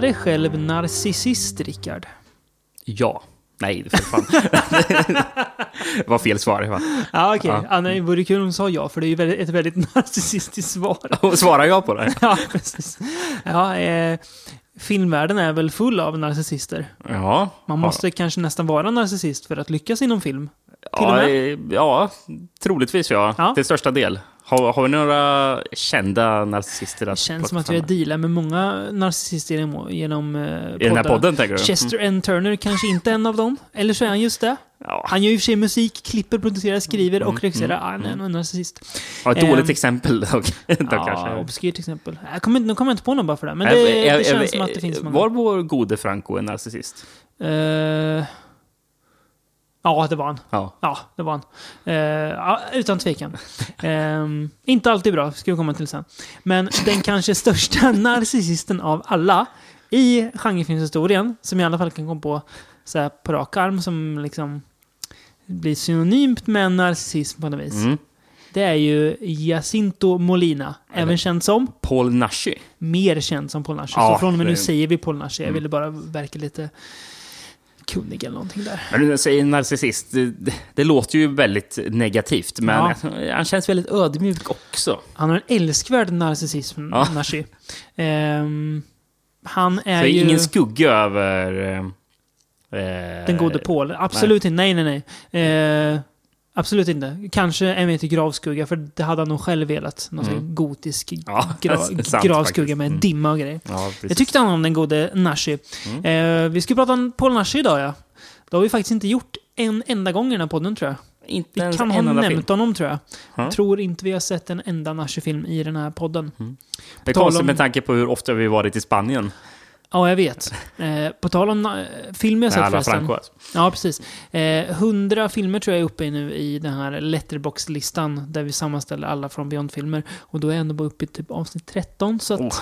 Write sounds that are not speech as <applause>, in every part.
du kalla dig själv narcissist, Rickard? Ja. Nej, för fan. <laughs> det var fel svar. Va? Ja, okej. Ja. Ja. det vore kul om du sa ja, för det är ju ett väldigt <laughs> narcissistiskt svar. <laughs> Svarar jag på det? ja, precis. Ja, eh, filmvärlden är väl full av narcissister. Ja. Man måste kanske nästan vara narcissist för att lyckas inom film. ja, eh, ja, troligtvis ja. Ja. Till största del. Har, har vi några kända narcissister Det att känns plocka som att vi har dealat med många narcissister genom, genom eh, I den här podden, tänker du? Chester N. Turner kanske inte en av dem. Eller så är han just det. Ja. Han gör ju i och för sig musik, klipper, producerar, skriver Mm, och regisserar. Han är en narcissist. Ja, ett dåligt Ehm, exempel <laughs> dock. dock Ja, kanske. obskyrt exempel. Jag kommer, inte- nu kommer jag inte på någon bara för det. Men Är- det, är- det känns är- som att det finns många. Var vår gode Franco en narcissist? Eh, ja, det var han. Ja. Ja, det var han. Eh, ja, utan tvekan. <laughs> Ehm, inte alltid bra, ska vi komma till sen. Men den kanske största <laughs> narcissisten av alla i genrefilmshistorien, som i alla fall kan komma på så här, på rak arm, som liksom blir synonymt med narcissism på något vis. Mm. Det är ju Jacinto Molina, även känd som, Paul Nashi. mer känd som Paul Nashi. Ja, så från och med nu säger vi Paul Nashi. Jag Mm. ville bara verka lite kunnig eller någonting där. Men när jag säger narcissist, det, det, låter ju väldigt negativt, men Ja. han känns väldigt ödmjuk också. Han har en älskvärd narcissism, Ja. Nashi. Ehm, han är ju ingen skugga över... eh, den gode Paul. Absolut inte. Nej, nej, nej. Eh, absolut inte. Kanske en meter gravskugga, för det hade han nog själv velat. Någon Mm. gotisk Ja, <laughs> gra sant gravskugga med Mm. dimma och grejer. Ja. Jag tyckte han om den gode Nashi. Mm. Eh, vi ska prata om Paul Nashi idag, ja. Det har vi faktiskt inte gjort en enda gång i den här podden, tror jag. Inte Vi kan ha enda film. nämnt honom, tror jag. Ja. Jag tror inte vi har sett en enda Nashi-film i den här podden. Det är konstigt om- med tanke på hur ofta vi varit i Spanien. Ja, jag vet. Eh, på tal om na- film jag sett alla förresten. Franco. alltså. Ja, precis. Eh, 100 filmer tror jag är uppe i nu i den här Letterbox-listan där vi sammanställer alla från Beyond-filmer. Och då är jag ändå bara uppe i typ avsnitt 13. Så att Oh,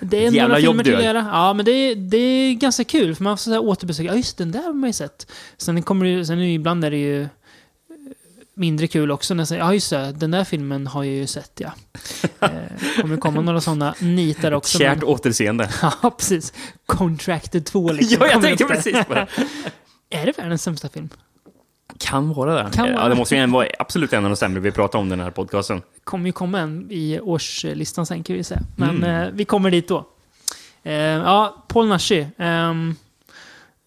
det är några filmer till att gör. göra. Ja, men det är, det är ganska kul för man får så här återbesöka. Ja, just den där har man ju sett. Sen, kommer det, sen är det ju, ibland är det ju eh, mindre kul också när jag säger ja just det, den där filmen har jag ju sett ja. <laughs> Eh, kommer komma några sådana nitar också. Kärt men- återseende. <laughs> Ja, precis. Contracted 2 liksom. ja, jag tänkte precis på det. <laughs> Är det världens sämsta film? Kan vara det. Kan vara ja, det det. måste ju vara absolut en av de sämre vi pratar om den här podcasten. kommer ju komma en i årslistan sen kan vi säga. Men Mm. eh, vi kommer dit då. Eh, ja, Paul Nashi. ehm,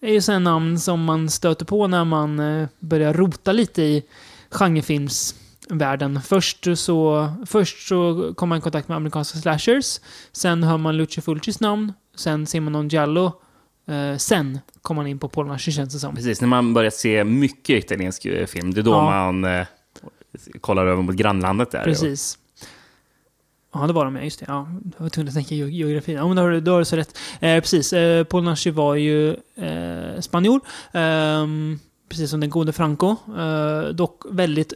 är ju sådana namn som man stöter på när man eh, börjar rota lite i genrefilmsvärlden. Först så, först så kommer man i kontakt med amerikanska slashers. Sen hör man Lucio Fulcis namn. Sen ser man någon Giallo. Eh, sen kommer man in på Nashi känns det som. Precis, när man börjar se mycket italiensk eh, film, det är då Ja. man eh, kollar över mot grannlandet där. Precis. Ja, det var de, ja. Just det. Ja, jag var tvungen att tänka ge- geografi. Ja, men då har du, då har du så rätt. Eh, precis. Eh, Nashi var ju eh, spanjor. Ehm, precis som den gode Franco. Eh, dock väldigt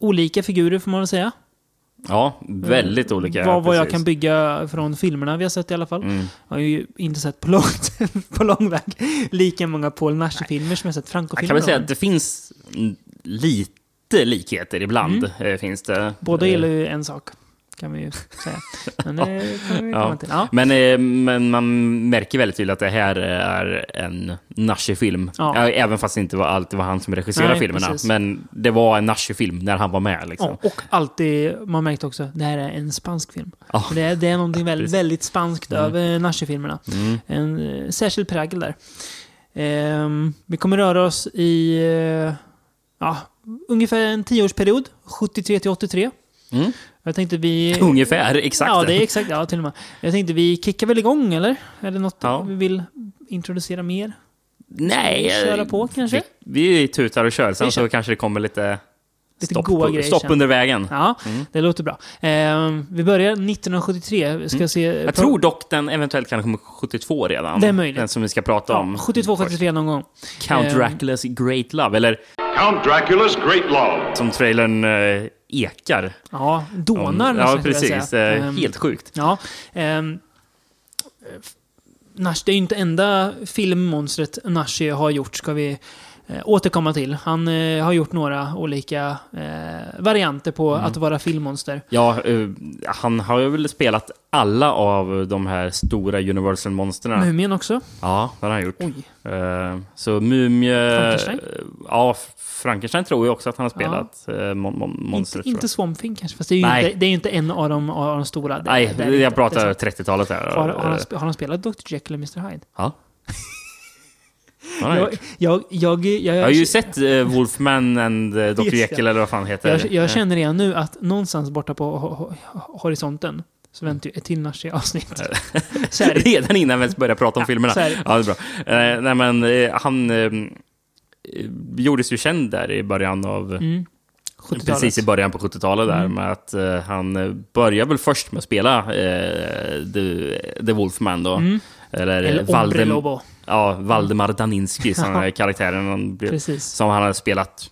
olika figurer, får man väl säga. Ja, väldigt olika. Vad, vad jag kan bygga från filmerna vi har sett i alla fall. Mm. Jag har ju inte sett på, långt, <laughs> på lång väg lika många Paul Nashi-filmer som jag sett Jag Franco-filmer. kan väl säga att det finns lite likheter ibland. Mm. eh, Finns det. Båda Eh, gillar ju en sak, kan vi ju säga. <laughs> Men det kommer vi komma till. Ja. Men, eh, men man märker väldigt tydligt att det här är en Nashi-film. Ja. Även fast det inte var alltid var han som regisserade Nej, filmerna. precis. Men det var en Nashi-film när han var med. Liksom. Ja, och alltid, man märkte också, det här är en spansk film. Ja. Det, är, det är någonting väldigt, väldigt spanskt över Nashi-filmerna. Mm. En eh, särskild prägel där. Ehm, vi kommer röra oss i eh, ja, ungefär en tioårsperiod, 73 till 83. Mm. Jag tänkte vi... Ungefär, exakt. Ja, det är exakt. Ja, till och med. Jag tänkte vi kickar väl igång, eller? Är det något Ja. vi vill introducera mer? Nej. eh, Köra på, kanske? Vi, vi tutar och kör. Sen så kanske det kommer lite, Lite stopp, goa grejer stopp under vägen. Ja, Mm. det låter bra. Ehm, vi börjar 1973. Ska se... Jag tror dock den eventuellt kan komma 72 redan. Det är möjligt. Den som vi ska prata Ja, om. 72-73 någon gång. Count Ehm. Draculas Great Love. Eller Count Dracula's Great Love. som trailern eh, ekar. Ja, dånar nästan, Ja, precis. säga. Eh, Ehm, Helt sjukt. Ja. Um, Nash, det är ju inte enda filmmonstret Nashi har gjort, ska vi eh, återkomma till. Han eh, har gjort några olika eh, varianter på Mm. att vara filmmonster. Ja, eh, han har ju väl spelat alla av de här stora Universal-monsterna. Mumien också. Ja, det har han gjort. Oj. Eh, så Mumie... Frankenstein? Ja, Frankenstein tror jag också att han har spelat eh, mon- mon- monster. Inte, inte. Swamp Thing kanske, fast det är ju Nej. inte, det är inte en av de, av de stora. Det, Nej, det jag pratar Det är sant. 30-talet här. Har, har, han, Eh, har han spelat Dr. Jekyll och Mr. Hyde? Ja. <laughs> Har Jag, jag, jag, jag, har ju sett eh, Wolfman and eh, Dr. <laughs> Jekyll eller vad fan heter jag, känner redan nu att någonstans borta på ho- ho- horisonten så väntar ju ett till. <laughs> Så det. Redan innan vi ens börjar prata om Ja, filmerna. Ja, det är bra. Eh, nej, men eh, han eh, gjordes ju känd där i början av... Mm. 70-talet. Precis i början på 70-talet där Mm. med att han började väl först med att spela The, The Wolfman då. Mm. Eller, Eller Valdem-. Ja, Valdemar Daninski som är <laughs> karaktären han Precis. som han har spelat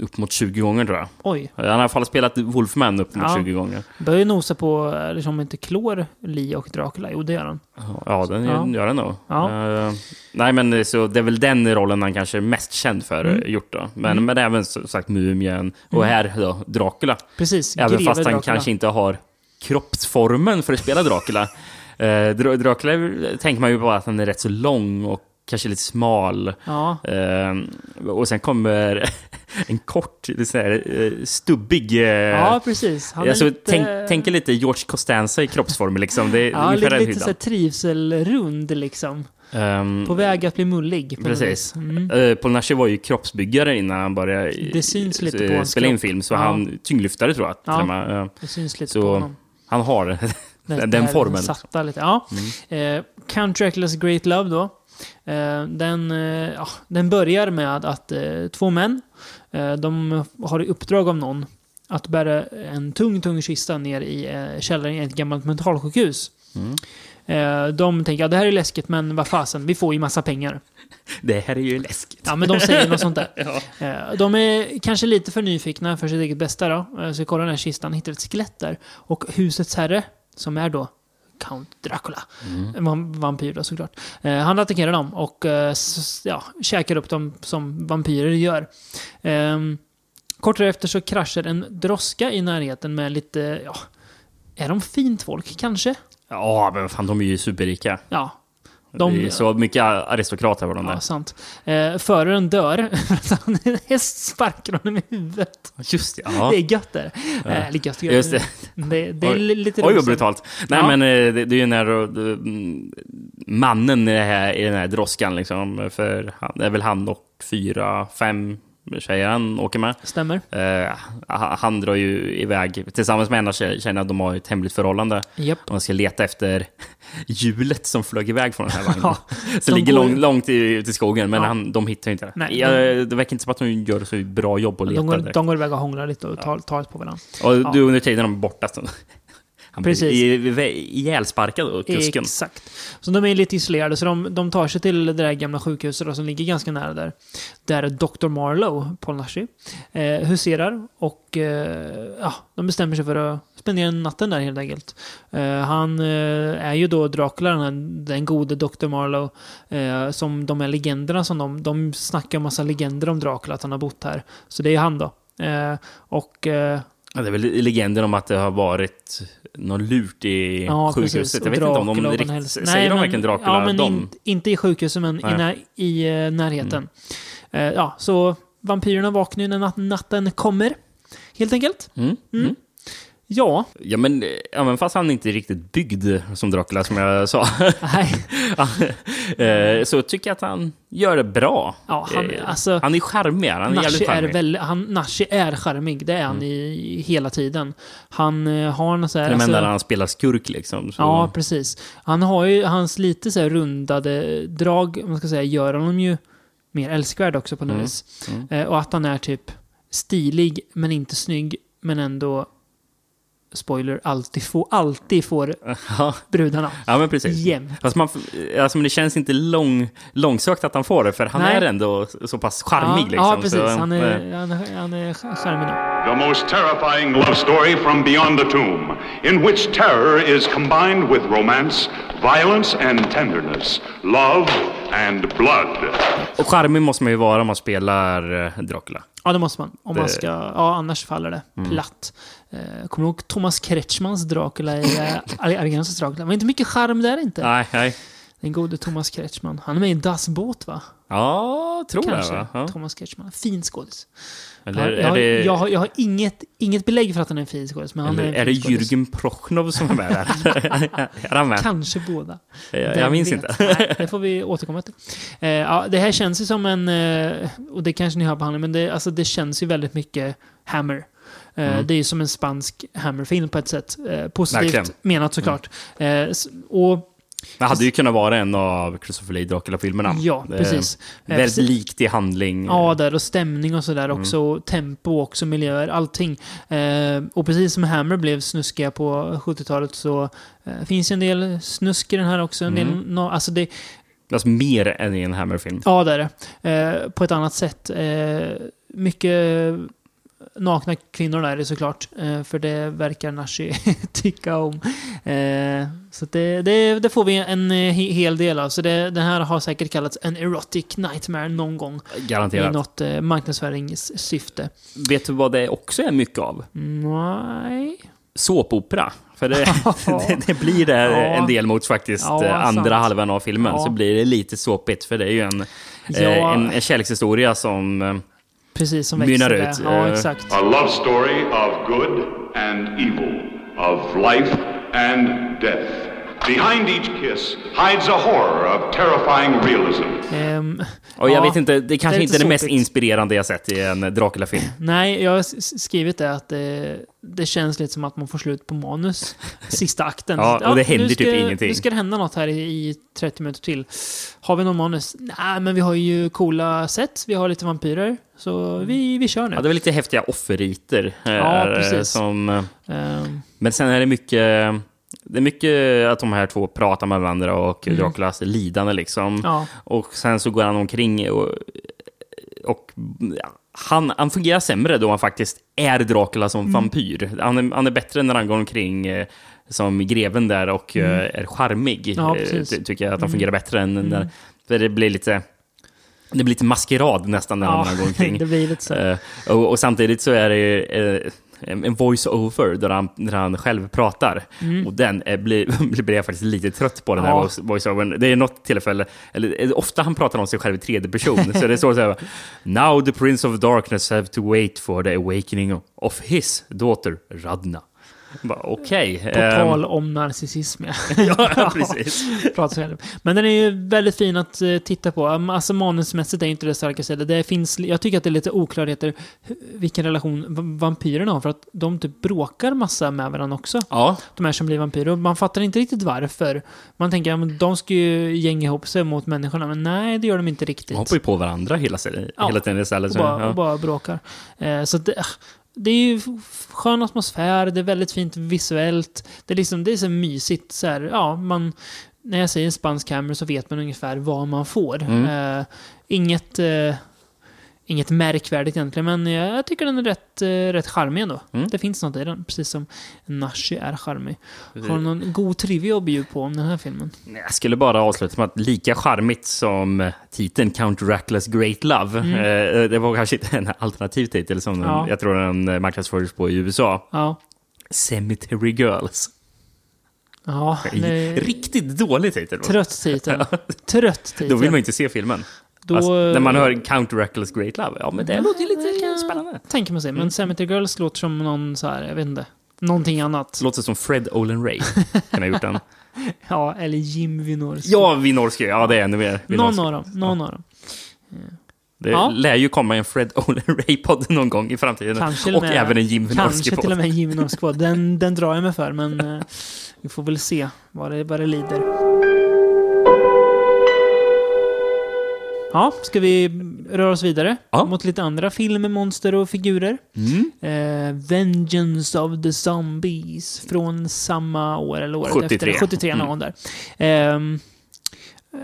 upp mot 20 gånger tror jag. Oj. Han har i alla fall spelat Wolfman upp mot Ja. 20 gånger. Börjar ju nosa på, eh, liksom inte klår Lee och Dracula. Jo, det gör han. Ja, den Ja. gör den nog. Ja. Eh, nej, men eh, så det är väl den rollen han kanske är mest känd för Mm. mm. gjort då. Men, men även som sagt Mumien och här då Dracula. Precis. Även greve fast han Dracula. kanske inte har kroppsformen för att spela Dracula. <laughs> eh, Dra- Dracula tänker man ju på att han är rätt så lång och kanske lite smal. Ja, Eh, och sen kommer <laughs> en kort, här, eh, stubbig... eh, ja precis. Han alltså, lite, tänk, tänk er lite George Costanza i kroppsform liksom. Det är Ja, lite, lite så här trivselrund liksom. Ehm, På väg att bli mullig. Precis. Mm. Eh, Paul Nashi var ju kroppsbyggare innan han började i- Det syns lite på hans spela in film. Så Ja. han tyngdlyftare tror jag. Ja. Det syns lite Så- på honom. Han har Den, här formen. Mm. Satta lite. Ja. Eh, Count Dracula's Great Love då. Eh, den, eh, ja, den börjar med att eh, två män, eh, de har i uppdrag av någon att bära en tung, tung kista ner i eh, källaren i ett gammalt mentalsjukhus. Mm. Eh, de tänker att det här är läskigt, men vad fasen, vi får ju massa pengar. <laughs> Det här är ju läskigt. Ja, men de säger något sånt där. <laughs> Ja. Eh, De är kanske lite för nyfikna för sitt eget bästa då. Eh, Så kollar den här kistan, hittar ett skelett där. Och husets herre, som är då Count Dracula, vam- vampyr då såklart. Eh, Han attackerar dem och eh, ja, käkar upp dem som vampyrer gör. Ehm, Kort därefter så kraschar en droska i närheten med lite, ja, är de fint folk kanske? Ja, men fan, de är ju superrika. Ja. De, det är så mycket aristokrater var de Ja, där. sant. Eh, föraren dör <laughs> han en häst sparkar honom i huvudet. Just det, ja. Det är gött. Eh, eller gött, gött. Just det. Det, det är Oj. li- lite Oj, vad brutalt. Nej, Ja. men eh, det, det är ju när eh, mannen i, det här, i den här droskan, liksom, för han, det är väl han och fyra, fem tjejer han åker med. Stämmer. Eh, han- drar ju iväg tillsammans med en av tjej- tjejerna, de har ett hemligt förhållande. Japp. De ska leta efter <laughs> hjulet som flög iväg från den här vagnen. Ja, som de ligger går- lång, långt ut i skogen, men Ja. han, de hittar inte det. Nej, Ja, det verkar inte som att de gör så bra jobb att leta. De går, direkt. de går iväg och hånglar lite och tar, tar på varandra. Och Ja. du under tiden de är borta. Han blir Precis. i- ihjälsparkad av kusken. Exakt. Så de är lite isolerade, så de, de tar sig till det där gamla sjukhuset då, som ligger ganska nära där. Där Dr. Marlowe, Paul Nashi, eh, huserar och eh, ja, de bestämmer sig för att spendera natten där helt enkelt. Eh, han eh, är ju då Dracula, den, här, den gode Dr. Marlowe, eh, som de här legenderna som de, de snackar en massa legender om Dracula, att han har bott här. Så det är han då. Eh, och det är väl legender om att det har varit någon lurt i Ja, sjukhuset. precis. Jag vet inte om de riktigt... Säger de men- verkligen Dracula? Ja, men de? in, inte i sjukhuset, men i, Nej. när, i eh, närheten. Eh, ja, så vampyrerna vaknar ju när nat- natten kommer. Helt enkelt. Mm. Mm. Ja, Ja, men även fast han inte är riktigt byggd som Dracula, som jag sa, <laughs> nej. <laughs> eh, så tycker jag att han gör det bra. Ja, han- Eh, alltså, han är charmig, han är Nashi jävligt är, charmig. väl, han, Nashi är charmig, det är han i, i hela tiden. Han eh, har något så här... Alltså- när han spelar skurk liksom. Så. Ja, precis. Han har ju hans lite så här rundade drag, man ska säga, gör honom ju mer älskvärd också på något Mm, vis. mm. Och att han är typ stilig, men inte snygg, men ändå spoiler, alltid får, alltid får Ja, brudarna. ja, men precis. Jämt. Fast man, alltså, det känns inte lång, långsökt att han får det, för han Nej. är ändå så pass charmig. ja, liksom. ja, precis. Så, han, eh, är, han, är, han är charmig. The most terrifying love story from beyond the tomb, in which terror is combined with romance, violence, and tenderness. Love and blood. Och charmig måste man ju vara om man spelar eh, Dracula. Ja, det måste man. Om man Det- ska, ja, annars faller det platt. Eh, kommer du ihåg Thomas Kretschmans Dracula i eh, Argensos Dracula? Det var inte mycket charm där inte. Nej, nej. Den gode Thomas Kretschman. Han är med i Das Boot va? Ja, tror Kanske. det va? Ja. Thomas Kretschman. Fin skådis. Eller jag, har- det, jag, har, jag har inget, inget belägg för att han är en fin skådis, men han eller är en är det. Jürgen Prochnov som är med där? <laughs> är han med? Kanske båda. Jag, jag minns vet? inte. Nej, det får vi återkomma till. Eh, ja, det här känns ju som en, eh, och det kanske ni hör på handlingen, men det, alltså, det känns ju väldigt mycket Hammer. Eh, Mm. Det är ju som en spansk Hammer-film på ett sätt. Eh, positivt Verkligen. menat såklart. Eh, s- och Det hade ju kunnat vara en av Christopher Lee Dracula-filmerna. ja, precis. Eh, Väldigt likt i handling. Ja, där och stämning och sådär Mm. också. Och tempo också, miljöer, allting. Eh, och precis som Hammer blev snuskiga på 70-talet så eh, finns en del snusk i den här också. En del, Mm. no, alltså det, Alltså mer än i en Hammer-film. Ja, det är det. Eh, på ett annat sätt. Eh, mycket nakna kvinnor där det såklart. Eh, för det verkar Nashi <laughs> tycka om. Eh, så det, det, det får vi en eh, he- hel del av. Så det, den här har säkert kallats en erotic nightmare någon gång. I Garanterat. något eh, marknadsföringssyfte. Vet du vad det också är mycket av? Nej. Såpopera. För det, <laughs> det, det blir det Ja. en del mot faktiskt Ja, andra sant. halvan av filmen. Ja. Så blir det lite såpigt. För det är ju en, en, en kärlekshistoria som... Precis som Mynnar ut. Ja, eh, exakt. A love story of good and evil, of life and death. Behind each kiss hides a horror of terrifying realism. Ehm, Och jag ja, vet inte, det kanske är inte är det mest inspirerande jag sett i en Dracula-film. Nej, jag har skrivit det att det, det känns lite som att man får slut på manus. <laughs> Sista akten. Ja, och det händer nu ska, typ ingenting. Nu ska det hända något här i, i 30 minuter till. Har vi någon manus? Nej, men vi har ju coola set. Vi har lite vampyrer. Så vi, vi kör nu. Ja, det var lite häftiga offerriter. eh, Ja, precis. Som, eh, Ehm, men sen är det mycket... Det är mycket att de här två pratar med varandra och Mm. Draculas lidande liksom. ja, Och sen så går han omkring och... och ja, han, han fungerar sämre då han faktiskt är Dracula som Mm. vampyr. Han är, han är bättre när han går omkring eh, som greven där och eh, är charmig. Mm. Ja, Eh. Mm. ty- tycker jag att han fungerar bättre än när... För det blir lite... Det blir lite maskerad nästan när ja han går omkring. <laughs> det blir lite så. Eh, och, och samtidigt så är det ju eh, en voice-over där han, där han själv pratar. Och den är, blir, <laughs> blir jag faktiskt lite trött på, den här Mm. Ja. voice- voice-overn. Det är något tillfälle, eller eh, ofta han pratar om sig själv i tredje person. <laughs> så det står så här, Now the Prince of Darkness have to wait for the awakening of his daughter Radna. Okej. På ehm, tal om narcissism, ja. <laughs> <laughs> ja, precis. Men den är ju väldigt fin att eh, titta på. Um, Alltså manusmässigt är inte det starkaste. Det finns, jag tycker att det är lite oklarheter vilken relation va- vampyrerna har. För att de typ bråkar massa med varandra också. Ja, De här som blir vampyrer. Och man fattar inte riktigt varför. Man tänker att ja, de ska ju gänga ihop sig mot människorna. Men nej, det gör de inte riktigt. de hoppar ju på varandra hela, hela tiden istället. och, Så, bara, ja. och bara bråkar. Eh, så det, det är ju skön atmosfär, det är väldigt fint visuellt. Det är liksom, det är så mysigt så här, ja, man... När jag säger spansk hammer så vet man ungefär vad man får. Mm. Eh, inget, eh, inget märkvärdigt egentligen, men jag, tycker den är rätt, eh, rätt charmig ändå. Mm. Det finns något i den, precis som Nashi är charmig. Har du någon god trivia att bjuda på om den här filmen? Jag skulle bara avsluta med att lika charmigt som eh, titeln Count Dracula's Great Love, eh, det var kanske inte en alternativ titel som den, Ja. jag tror den marknadsfördes på i USA. Ja. Cemetery Girls. Ja, det Riktigt dålig titel. trött titel. <laughs> Trött titel. Då vill man inte se filmen. Då- Fast när man hör Count Dracula's Great Love, ja men det låter ju lite spännande. tänker man sig. Men Cemetery Girls låter som någon så här, jag vet inte. Någonting annat. Låter som Fred Olen Ray. Kan ha gjort den. <laughs> Ja, eller Jim Wynorski. Ja, Winorski. Ja, det är ännu mer. Någon av dem. Någon av dem. Det Ja. lär ju komma en Fred Olen Ray-podd någon gång i framtiden. Kanske och med- även en Jim Kanske Wynorski-podd. till och med en Jim Wynorski den, den drar jag mig för, men <laughs> eh, vi får väl se vad det, vad det lider. Ja, ska vi röra oss vidare Ja. mot lite andra filmer, monster och figurer? Mm. Eh, Vengeance of the Zombies från samma år, eller året 73. efter. 73 någon gång där. Ehm,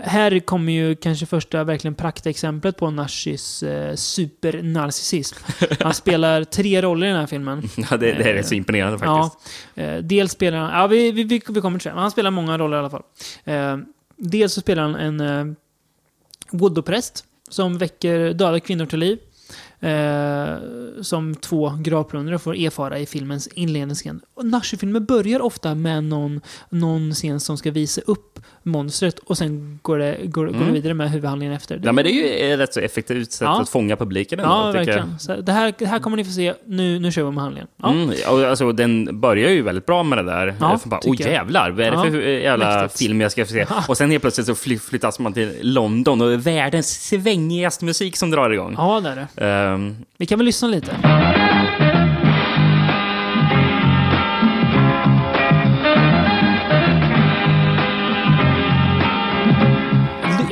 här kommer ju kanske första verkligen praktexemplet på Nashis eh, supernarcissism. Han spelar tre roller i den här filmen. <laughs> Ja, det, det är rätt så imponerande faktiskt. Ja, eh, dels spelar han... Ja, vi, vi, vi kommer till det. Han spelar många roller i alla fall. Eh, dels så spelar han en, eh, voodoo-präst som väcker döda kvinnor till liv. Eh, som två gravplundrare får erfara i filmens inledningsscen. Och Nashi-filmer börjar ofta med någon, någon scen som ska visa upp monstret och sen går det, går, går det Mm. vidare med huvudhandlingen efter. Ja, men det är ju ett rätt så effektivt sätt Ja. att fånga publiken ändå, Ja, verkligen. Det, här, det här kommer ni få se. Nu, nu kör vi med handlingen. Ja. Mm, och alltså, den börjar ju väldigt bra med det där. Ja, bara, Åh jävlar, vad är det Ja, för jävla mäktigt. film jag ska få se? Och sen helt plötsligt så fly- flyttas man till London och det är världens svängigaste musik som drar igång. ja, det är det. Ehm, Vi kan väl lyssna lite.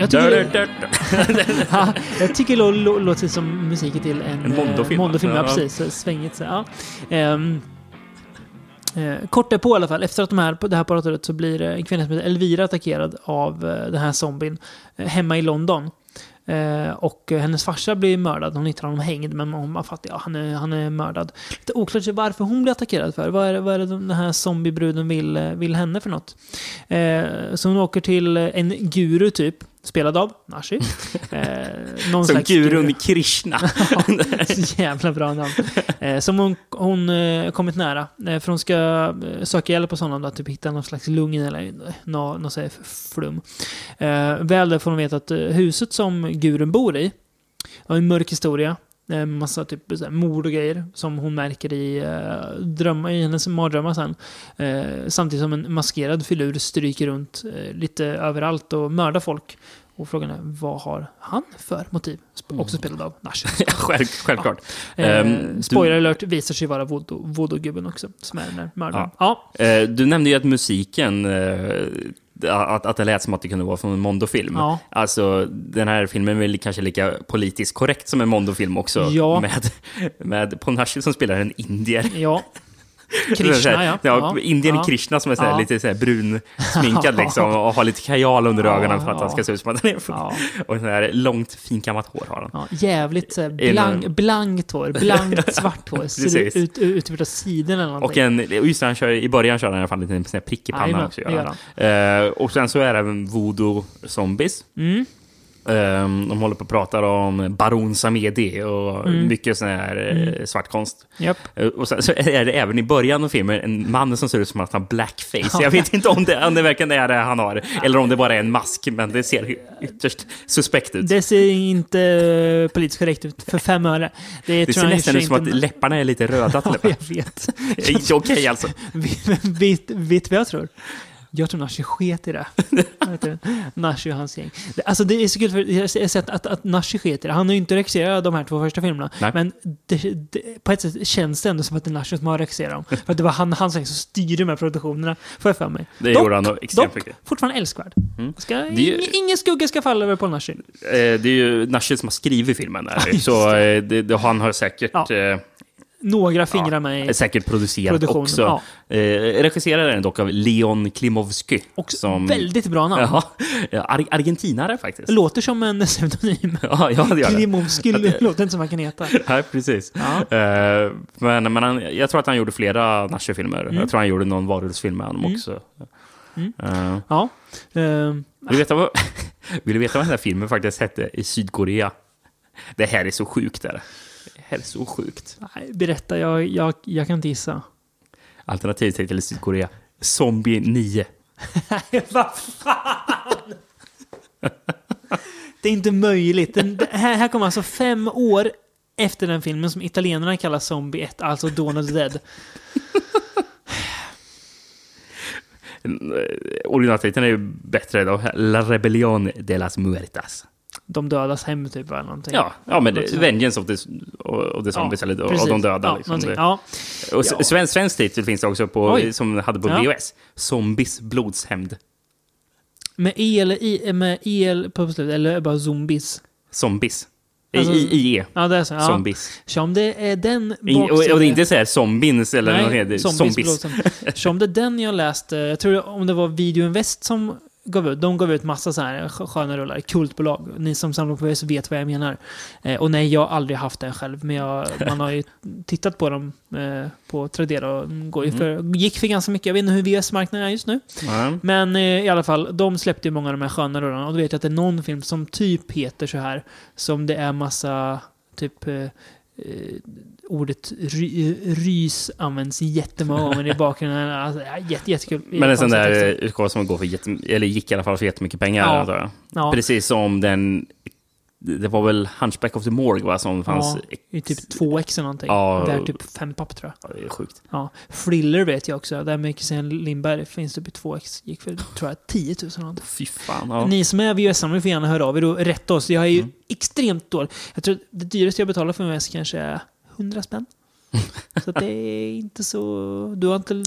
Jag tycker, det, <laughs> ja, jag tycker det lå- lå- låter som musiken till en, En Mondo-film, Mondo-film. Ja, precis. Svängigt. Så, ja. Ehm, eh, kort därpå i alla fall, efter att de här, det här paradoret så blir eh, en kvinna som heter Elvira attackerad av eh, den här zombien eh, hemma i London. Eh, och hennes farsa blir mördad. Hon hittar honom hängd, men hon bara fattar, ja, han är, han är mördad. Lite oklart varför hon blir attackerad för. Vad är, det- vad är det den här zombiebruden vill, eh, vill henne för något? Så hon åker till en guru typ, spelad av Nashi. <laughs> Eh, någon Som gurun Krishna. <laughs> så jävla bra namn. Eh, som hon, hon eh, kommit nära. Eh, för hon ska eh, söka hjälp hos honom, då, typ hitta någon slags lugn eller nå, någon sån flum. Eh, väl där får hon veta att eh, huset som guren bor i har en mörk historia. Eh, massa typ så här, mord och grejer som hon märker i, eh, drömmar, i hennes mardrömmar sen. Eh, samtidigt som en maskerad filur stryker runt eh, lite överallt och mördar folk. Och frågan är, vad har han för motiv? Sp- Också spelad av Nash. <laughs> Själv, självklart. Eh, Ehm, du- spoiler alert visar sig vara voodoo- voodoo-gubben också, som är den där mördaren. Ja. Eh, du nämnde ju att musiken, eh, att, att det lät som att det kunde vara från en Mondo-film. Ja. Alltså, den här filmen är väl kanske lika politiskt korrekt som en Mondo-film också. Ja. Med, med Ponashi som spelar en indier. ja. <laughs> <laughs> Krishna, ja. ja. Indien ja. Krishna som är så här, Ja. lite så här brun sminkad <laughs> liksom, och har lite kajal under ögonen för att han ska se ut som att han är Ja. Och så här långt finkammat hår har han. Ja, jävligt så En- blank, blankt hår, blankt <laughs> svart hår. Ser ut, ut, utav sidan eller Och någonting. en, och just det, han kör, i början kör han i alla fall en sån här prick i pannan också. Gör han. Eh, och sen så är det även voodoo zombies. Mm. Ehm, de håller på att prata om Baron Samedi och Mm. mycket sån här eh, svartkonst. Japp. Eh, Och sen så är det även i början av filmen en man som ser ut som att han har blackface. Jag vet inte om det, om det verkligen är det han har, eller om det bara är en mask, men det ser ytterst suspekt ut. Det, Det ser inte eh, politiskt korrekt ut för fem öre. Det, tror ser nästan ut som att läpparna är lite röda till Ja, och med. jag vet. <laughs> Det okej alltså. <laughs> vet, vet, vet vad jag tror? Jag tror Nashi sket i det. <laughs> Nashi och hans gäng. Alltså det är så kul, för jag har sett att, att Nashi sket i det. Han har ju inte regisserat de här två första filmerna. Nej. Men det, det, på ett sätt känns det ändå som att det är Nashi som har regisserat dem. För att det var han, gäng som styrde de här produktionerna, får jag för mig. Det Dock- gjorde han extremt Dock, fortfarande älskvärd. Ska, Det är ju- ing- Ingen skugga ska falla över på Nashi. Eh, Det är ju Nashi som har skrivit filmen där. <laughs> så eh, det, det, han har säkert, Ja. eh, Några fingrar med i säkert produktionen. också. Ja. Eh, regisserad är den dock av Leon Klimovsky. Och som, väldigt bra namn. Ja, ja, <laughs> ar argentinare faktiskt. Låter som en pseudonym. <laughs> Ja, ja, det gör det. Klimovsky låter inte som han kan heta. <laughs> Ja, precis. Ja. Eh, men men han, jag tror att han gjorde flera Nashi-filmer. Jag tror han gjorde någon varulvsfilm med honom Mm. också. Mm. Eh, Ja. Ehm, vill, du veta vad, vill du veta vad den här filmen faktiskt hette i Sydkorea? Det här är så sjukt. Där. Det här är så sjukt. nej, berätta, jag, jag, jag kan inte gissa. Alternativtitel i Sydkorea. Zombie 9. <laughs> Vad fan! Det är inte möjligt. Den, här, här kommer alltså fem år efter den filmen som italienarna kallar Zombie 1, alltså Dawn of the Dead. <laughs> Originaltiteln är ju bättre då. La Rebellion de las Muertas. De dödas hem typ eller någonting. Ja, ja men det. Vengeance of the, of the Zombies, eller precis. av de döda. Ja, liksom. ja. Och Ja. svensk, svensk titel finns det också på, Oj. som hade på Ja. VHS. Zombies blodshämnd. Med E eller I, med EL på slutet, eller bara zombies. Zombies. Alltså- I, I, E. Ja, det är så. Ja. Zombies. Så om det är den I, och, och det är inte så här zombies eller Nej, zombies. Zombies. zombies. Så om det är den jag läste, jag tror om det var Video Invest som gav ut, de gav ut massa så här skö- sköna rullar, kultbolag. Ni som samlar på VHS vet vad jag menar. Eh, och nej, jag har aldrig haft den själv, men jag, man har ju <laughs> tittat på dem eh, på Tradera och går ju för, gick för ganska mycket. Jag vet inte hur VHS-marknaden är just nu. Ja. Men eh, i alla fall, de släppte ju många av de här sköna rullarna. Och då vet jag att det är någon film som typ heter så här. Som det är massa, typ... Eh, ordet ry, rys används jättemånga gånger i bakgrunden. Alltså, jätte, jättekul. Men en sån där utgåva som går för jätte, eller gick i alla fall för jättemycket pengar. Ja. Ja, Precis som den... Det var väl Hunchback of the Morgue va, som fanns... ja, i typ 2x eller någonting. Ja. Det är typ fem papp tror jag. Ja, det är sjukt. Ja. Thriller vet jag också. Där med Christian Lindberg finns typ i 2x. Gick för, tror jag, 10 000 eller någonting. Fy fan. Ja. Ni som är VHS-samlare får gärna höra av er och rätta oss. Jag är ju Mm. extremt dålig. Jag tror det dyraste jag betalar för en VHS kanske är 100 spänn. <laughs> Så det är inte så... Du har inte...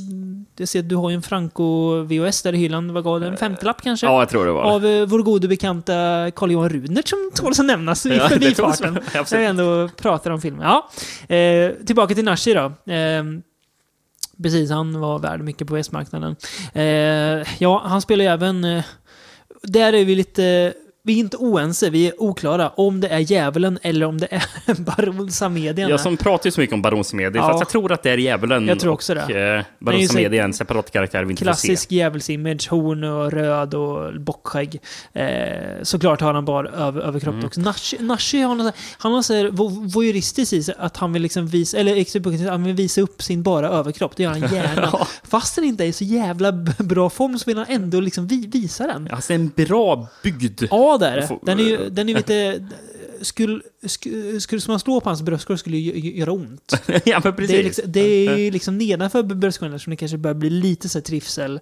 Jag ser att du har ju en Franco VHS där i hyllan. Vad gav det? En femtelapp kanske? ja, jag tror det var Av eh, vår gode bekanta Carl-Johan Runert som tål att nämnas i <laughs> Ja, förbifarten. Jag <laughs> absolut. ändå pratar om filmen. Ja. Eh, tillbaka till Nashi då. Eh, precis, han var värd mycket på VHS-marknaden. Eh, ja, han spelar ju även... Eh, där är vi lite... Vi är inte oense, vi är oklara om det är djävulen eller om det är <laughs> Baron Samedian. Jag som pratar ju så mycket om Baron Samedi, Ja. fast jag tror att det är djävulen. Jag tror också och, det. Eh, Det är Baron ju så- Samedi är en separat karaktär vi inte Klassisk djävulsimage, horn och röd och bockskägg. Eh, såklart har han bara över, överkropp Mm. också. Nashi, Nashi har något, han har så här vo- voyeuristiskt i sig att han vill liksom visa, eller han vill visa upp sin bara överkropp. Det gör han <laughs> gärna. Ja. Fast den inte är i så jävla bra form så vill han ändå liksom vi, visa den. Alltså en bra byggd. Ja, det är det. Den är ju <laughs> den är lite... Skulle, skulle, skulle man slå på hans bröstkorg skulle det ju ju- göra ont. <laughs> ja, men precis. Det är, liksom, det är ju liksom nedanför bröstkorgen som det kanske börjar bli lite så här trivsel.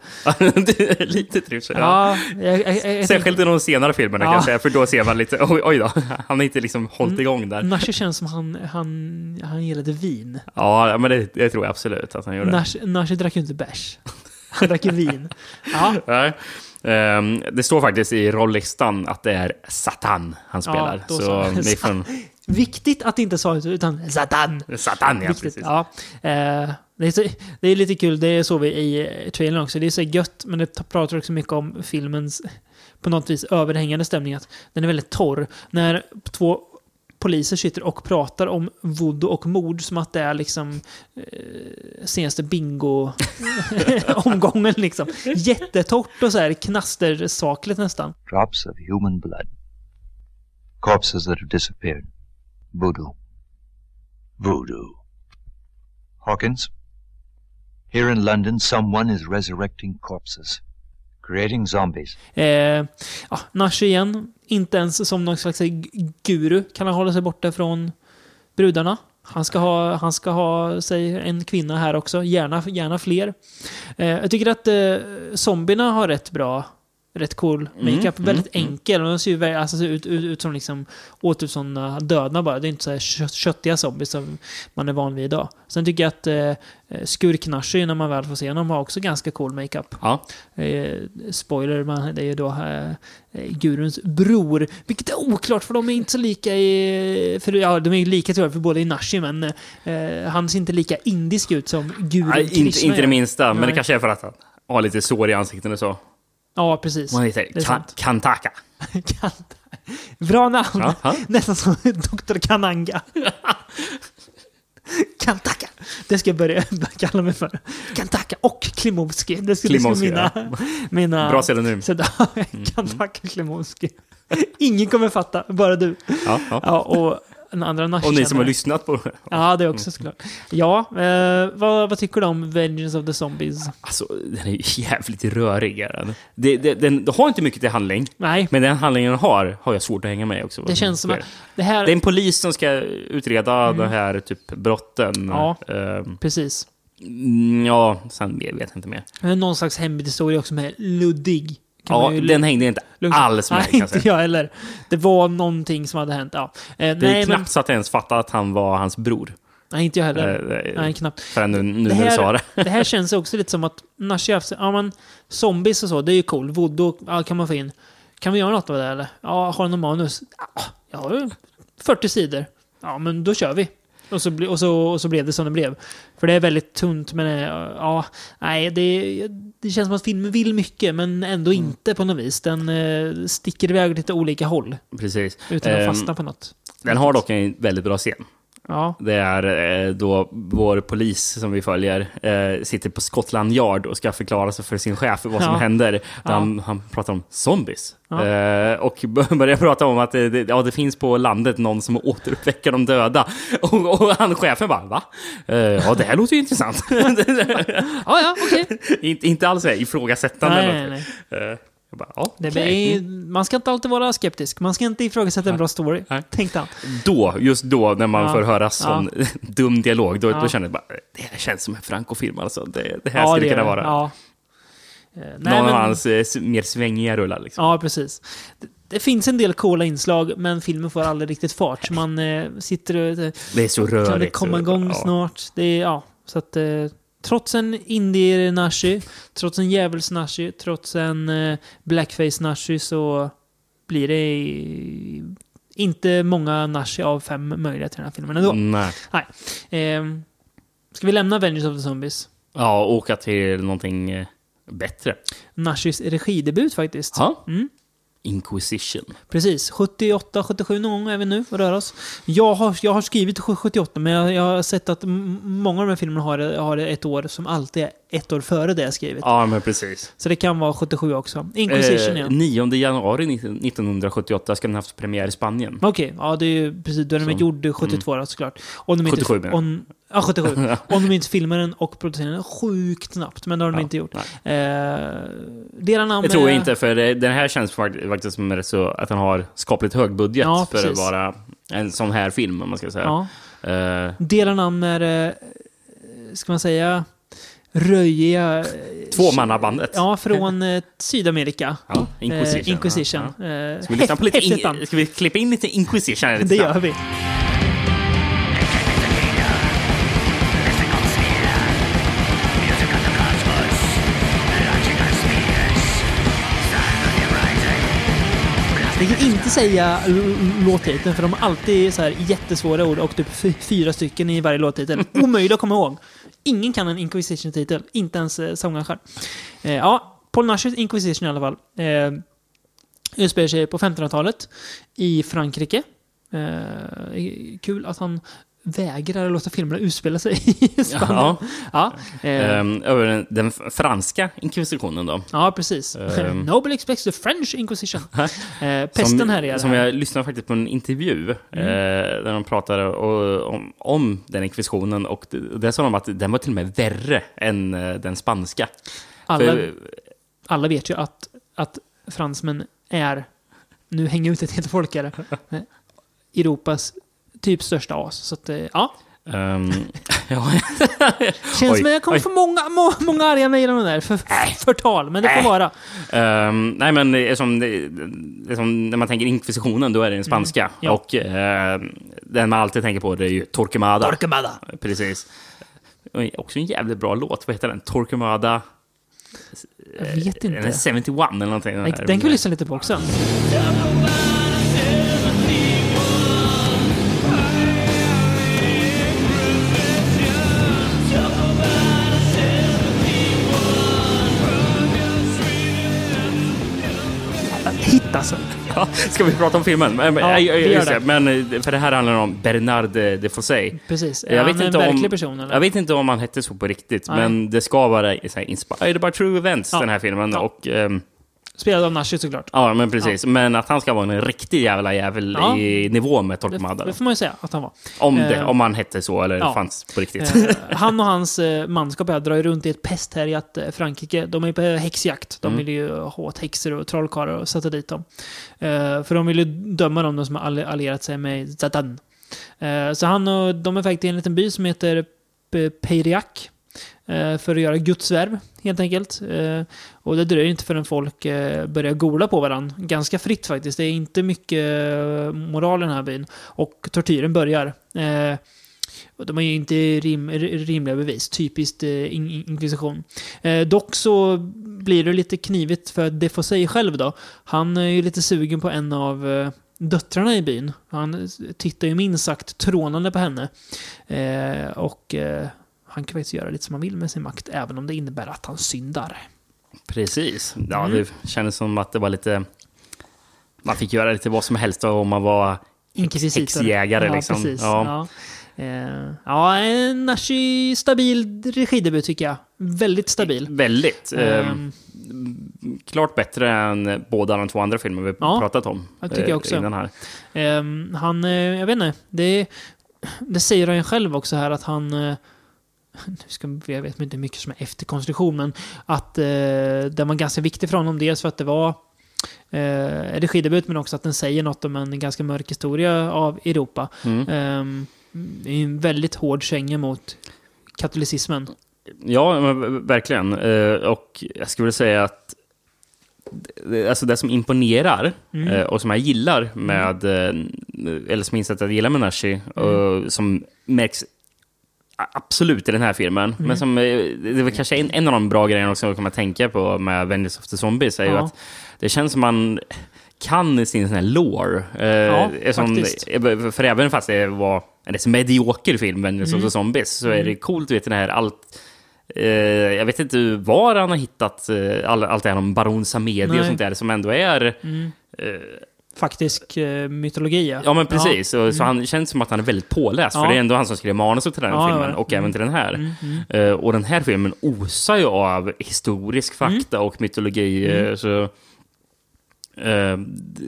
<laughs> Lite trivsel. Ja. Ja, jag, jag, jag, Särskilt i de senare filmerna Ja. kan jag säga, för då ser man lite, oj, oj då, han har inte liksom hållit igång där. Nashi känns som han, han, han gillade vin. Ja, men det, det tror jag absolut att han gjorde. Nashi drack ju inte bärs. Han drack ju vin. Ja, Ehm, det står faktiskt i rollistan att det är Satan han Ja, spelar. då så så. får... viktigt att inte sa det utan Satan. Satan, ja, Viktigt. precis. Ja. Eh, det, är så, det är lite kul, det såg vi i trailern också. Det är så gött, men det pratar också mycket om filmens på något vis överhängande stämning. Att den är väldigt torr. När två poliser sitter och pratar om voodoo och mord som att det är liksom eh, senaste bingo-omgången <laughs> liksom. Jättetorrt och så här knastersakligt nästan. drops of human blood. Corpses that have disappeared. Voodoo. Voodoo. Hawkins, here in London, someone is resurrecting corpses, creating zombies. Eh, ja, Nash igen. Inte ens som någon slags guru kan han hålla sig borta från brudarna. Han ska ha, han ska ha sig en kvinna här också. Gärna, gärna fler. Eh, jag tycker att eh, zombierna har rätt bra, rätt cool makeup. Väldigt enkel. De ser ju alltså, ser ut, ut, ut som liksom åt ut sådana döda bara. Det är inte så här kött, köttiga zombies som man är van vid idag. Sen tycker jag att eh, skurk-Nashi, när man väl får se honom, har också ganska cool makeup. Ja. Eh, spoiler, man, det är ju då eh, eh, guruns bror. Vilket är oklart för de är inte så lika i... För, ja, de är ju lika tror jag för båda i Nashi, men eh, han ser inte lika indisk ut som gurun Nej, inte, Krishna inte det minsta, men det kanske är för att han har lite sår i ansiktet och så. Ja, precis. Det heter är Ka- sant. <laughs> Kantaka. Kant- Bra namn! Ja, ja. <laughs> Nästan som <laughs> Dr. Kananga. Kantaka. Det ska jag börja kalla mig för. Kantaka och Klimovski. Det skulle Klimovski, mina... mina Bra pseudonym. Kantaka Klimovski. Ingen kommer fatta, bara du. Ja, ja. Ja, och den andra Nash Och ni som har lyssnat på det. Ja, det också såklart. Ja, eh, vad, vad tycker du om Vengeance of the Zombies? Alltså, den är jävligt rörig. är den. Det, det, den det har inte mycket till handling, Nej, men den handlingen den har, har jag svårt att hänga med också. det känns som att det här... Det är en polis som ska utreda de här typ brotten. Mm. Ja. Ehm, Precis. mm, ja, sen vet jag inte mer. Är någon slags hemhistoria också med luddig. Ja, ju den hängde inte lugnt- alls med Nej, inte jag heller. Det var någonting som hade hänt. Ja. Eh, Det är nej, men, knappt så att jag ens fattade att han var hans bror. nej, inte jag heller. Eh, nej, knappt. Förrän nu, nu Det när du här- sa det. Det här känns också lite som att Nashi har haft- ja men zombies och så, det är ju cool. Voodoo, ja, kan man få in. Kan vi göra något av det eller? Ja, har du någon manus? Ja, jag har ju 40 sidor. Ja, men då kör vi. Och så, och, så, och så blev det som det blev. För det är väldigt tunt, men eh, ja, nej, det, det känns som att filmen vill mycket, men ändå Mm. inte på något vis. Den eh, sticker iväg åt lite olika håll, Precis. utan att Ehm, fastna på något. Den har dock en väldigt bra scen. Ja, Det är eh, då vår polis som vi följer eh, sitter på Scotland Yard och ska förklara sig för sin chef vad som Ja. händer. Ja. Han, han pratar om zombies. Ja. Eh, och <laughs> börjar prata om att det, det, ja, det finns på landet någon som återuppväcker de döda. <laughs> Och, och han chefen bara, va? Ja, det här låter ju intressant. <laughs> ja, ja okej. inte, inte alls ifrågasättande. Nej, nej, nej. Jag bara, ja, Det okej. är, man ska inte alltid vara skeptisk. Man ska inte ifrågasätta en bra story, Nej. tänkte han. Då, just då, när man Ja. får höra sån <laughs> dum dialog, då, Ja. då känner jag bara, det här känns som en Franco-film alltså. Det, det här Ja, skulle det kunna vara. Ja. Eh, Nej, Någon av men, hans eh, mer svängiga rullar liksom. ja, precis. Det, det finns en del coola inslag, men filmen får aldrig riktigt fart. Så man eh, sitter och... eh, Det är så rörigt. Kan det komma igång ja. snart? Det är, ja, så att... Trots en indie-nashi, trots en djävuls-nashi, trots en eh, blackface-nashi så blir det inte många nashi av fem möjliga till den här filmen ändå. Nej. Eh, ska vi lämna Avengers of the Zombies? Ja, åka till någonting eh, bättre. Nashis regidebut faktiskt. Ja. Mm. Inquisition. Precis. 78, 77 någon gång är vi nu och rör oss. Jag har, jag har skrivit 78, men jag, jag har sett att många av de här filmerna har, har ett år som alltid är ett år före det jag skrivit. Ja, men precis. Så det kan vara 77 också. Inquisition, Eh, ja. 9 januari 1978 ska den haft premiär i Spanien. Okej, ja det är ju precis då den var Så. gjord 72 då, såklart. Om de inte, 77 menar jag. om, Ja, 77. om de inte filmar den och producerar den sjukt snabbt, men det har de Ja, inte gjort. Eh, deras namn Det tror jag är- inte, för det- den här känns fakt- faktiskt som så att den har skapligt hög budget Ja, för att vara en sån här film, om man ska säga. Ja. Eh, Deras namn är, eh, ska man säga, röjiga... eh, Tvåmannabandet. Ja, från eh, Sydamerika. Ja, Inquisition. Eh, Inquisition. Ja, Eh, Ska vi, lyssna på lite namn. <laughs> in, ska vi klippa in lite Inquisition? lite Det gör vi. Jag tänker inte säga låttiteln för de har alltid så här jättesvåra ord och typ fy- fyra stycken i varje låttitel. <laughs> Omöjligt att komma ihåg. Ingen kan en Inquisition-titel, inte ens eh, sångaren själv. Eh, ja, Paul Nashers Inquisition i alla fall. Eh, utspelar sig på 1500-talet i Frankrike. Eh, kul att han vägrar låta filmerna utspela sig i <laughs> Spanien. Ja, Ja, ehm, över den, den franska inkvisitionen då. ja precis. ehm. <laughs> Nobel expects the French Inquisition. <laughs> Eh, pesten som, här är Som jag lyssnade faktiskt på en intervju Mm. eh, där de pratade om, om den inkvisitionen och det, där sa de att den var till och med värre än den spanska. Alla, För, alla vet ju att, att fransmän är, nu hänger ut ett helt folk här, Europas typ största as. Så att, eh, ja. <laughs> ja, <laughs> Känns som att jag kommer få många, må, många arga mejl om det där. För, förtal, men det får vara. Ehm, nej, men det är som, det, är som när man tänker inkvisitionen, då är det den spanska. Mm. Ja. Och ehm, den man alltid tänker på det är ju Torquemada. Torquemada. Precis. Också en jävligt bra låt. Vad heter den? Torquemada... Jag vet Den är inte. 71 eller någonting. Den, den kan vi lyssna lite på också. <laughs> ska vi prata om filmen? Men, Ja, gör just det. Men eh, för det här handlar om Bernard de de Fossey. Precis. Är Jag han vet, en inte verklig om, person eller? jag vet inte om han hette så på riktigt, Nej. men det ska vara så här, inspired by true events, Ja. den här filmen. Ja. Och, ehm, Spelad av Nashi såklart. ja, men precis. Men att han ska vara en riktig jävla jävel Ja. i nivå med Det, Torquemada. det får man ju säga att han var. Om, det, Eh, om han hette så, eller ja. fanns på riktigt. Eh, <laughs> han och hans eh, manskap här drar ju runt i ett pesthärjat eh, Frankrike. De är ju på häxjakt. De Mm. vill ju ha åt häxor och trollkarlar och sätta dit dem. Eh, för de vill ju döma dem, de som har all- allierat sig med Satan. Eh, så han och de är faktiskt i en liten by som heter Peiriac. Eh, för att göra Guds värv, helt enkelt. Eh, och det dröjer inte förrän folk eh, börjar gola på varandra. Ganska fritt faktiskt. Det är inte mycket moral i den här byn. Och tortyren börjar. De har ju inte rim, rimliga bevis. Typiskt eh, inkvisition. Eh, dock så blir det lite knivigt för Defossey själv då. Han är ju lite sugen på en av eh, döttrarna i byn. Han tittar ju minst sagt trånande på henne. Och han kan faktiskt göra lite som han vill med sin makt, även om det innebär att han syndar. Precis. Ja, Mm. det kändes som att det var lite... Man fick göra lite vad som helst om man var häxjägare. ja, liksom. Precis. Ja. Ja. Eh, ja, en Nashi stabil regidebut tycker jag. Väldigt stabil. Väldigt. Eh, Ehm, klart bättre än båda de två andra filmer vi Ja, pratat om. det tycker jag eh, också. Innan här. Ehm, han, eh, jag vet inte, det, det säger han ju själv också här att han... eh, nu ska, jag vet inte hur mycket som är efterkonstruktion, men att eh, den var ganska viktig för honom. Dels för att det var eh, regidebut, men också att den säger något om en ganska mörk historia av Europa. Mm. Det är ju en väldigt hård känga mot katolicismen. Ja, verkligen. Eh, Och jag skulle säga att alltså det som imponerar Mm. eh, och som jag gillar med, eh, eller som jag insett att jag gillar med Nashi, Mm. och som märks absolut i den här filmen, Mm. men som, eh, det var kanske en, en av de bra grejerna också kan man tänka på med Vengeance of the Zombies, är ju Ja. att det känns som man kan sin sån här lore. Eh, Ja, som, eh, för även fast det var en rätt medioker film, Vengeance Mm. of the Zombies, så är det coolt, vet det här allt Eh, jag vet inte var han har hittat eh, all, allt det här om Baron Samedi och sånt där som ändå är... Mm. Faktisk eh, mytologi, ja. ja, men precis. Så, så han känns som att han är väldigt påläst, Ja. för det är ändå han som skrev manuset till den här Ja, filmen ja. och Mm. även till den här. Mm, mm. Eh, och den här filmen osar ju av historisk fakta och mytologi. Mm. eh, Så, eh,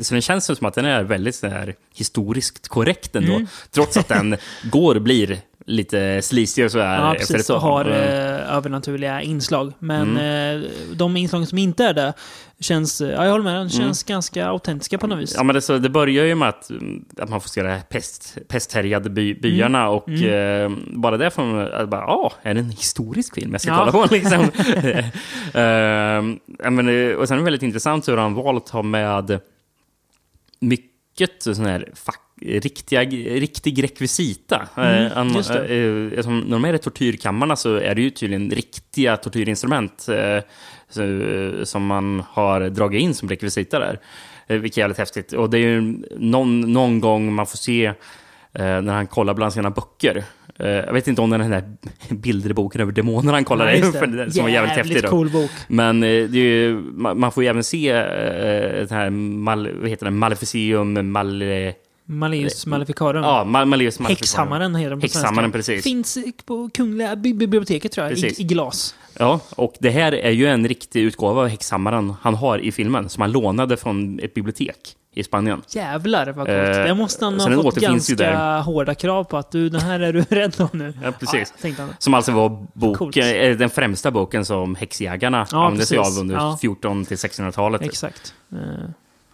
så den känns som att den är väldigt så här, historiskt korrekt ändå. Mm. Trots att den går och blir lite slisig och så här Ja, efter ett precis. Och har Mm. eh, övernaturliga inslag. Men Mm. eh, de inslag som inte är det känns, ja jag håller med, den känns ganska autentiska på något vis. Mm. Ja, men det, så, det börjar ju med att, mm, att man får se de här pest, pesthärjade by, byarna Mm. och eh, bara det får man att bara, ja, är det en historisk film jag ska Ja. kolla på <laughs> liksom? <laughs> Ja, men, eh, och sen är det väldigt intressant hur han valt att ha med mycket sån här fack, riktiga, riktig rekvisita. Mm, Eh, det. eh, som när de är i tortyrkammarna så är det ju tydligen riktiga tortyrinstrument eh, så, som man har dragit in som rekvisita där. Eh, Vilket är jävligt häftigt. Och det är ju någon, någon gång man får se eh, när han kollar bland sina böcker. Eh, jag vet inte om det är den här bilderboken över demoner han kollar Nej, <laughs> det, det. som var jävligt häftig. Då. cool bok. Men eh, ju, man, får ju även se eh, den här mal, vad heter det, Maleficium mal, Malleus Maleficarum. ja, mal, Malleus Maleficarum. Häxhammaren heter den på Häxhammaren, svenska. precis. Finns på Kungliga bi- biblioteket tror jag, i, i glas. Ja, och det här är ju en riktig utgåva av Häxhammaren han har i filmen, som han lånade från ett bibliotek i Spanien. Jävlar vad coolt. Eh, det måste han ha fått ganska hårda krav på att du, den här är du <laughs> rädd om nu. Ja, precis. Ja. Som alltså var boken, eh, den främsta boken som häxjägarna Ja, använde sig av under Ja. 14 till 1600-talet. Exakt. Eh,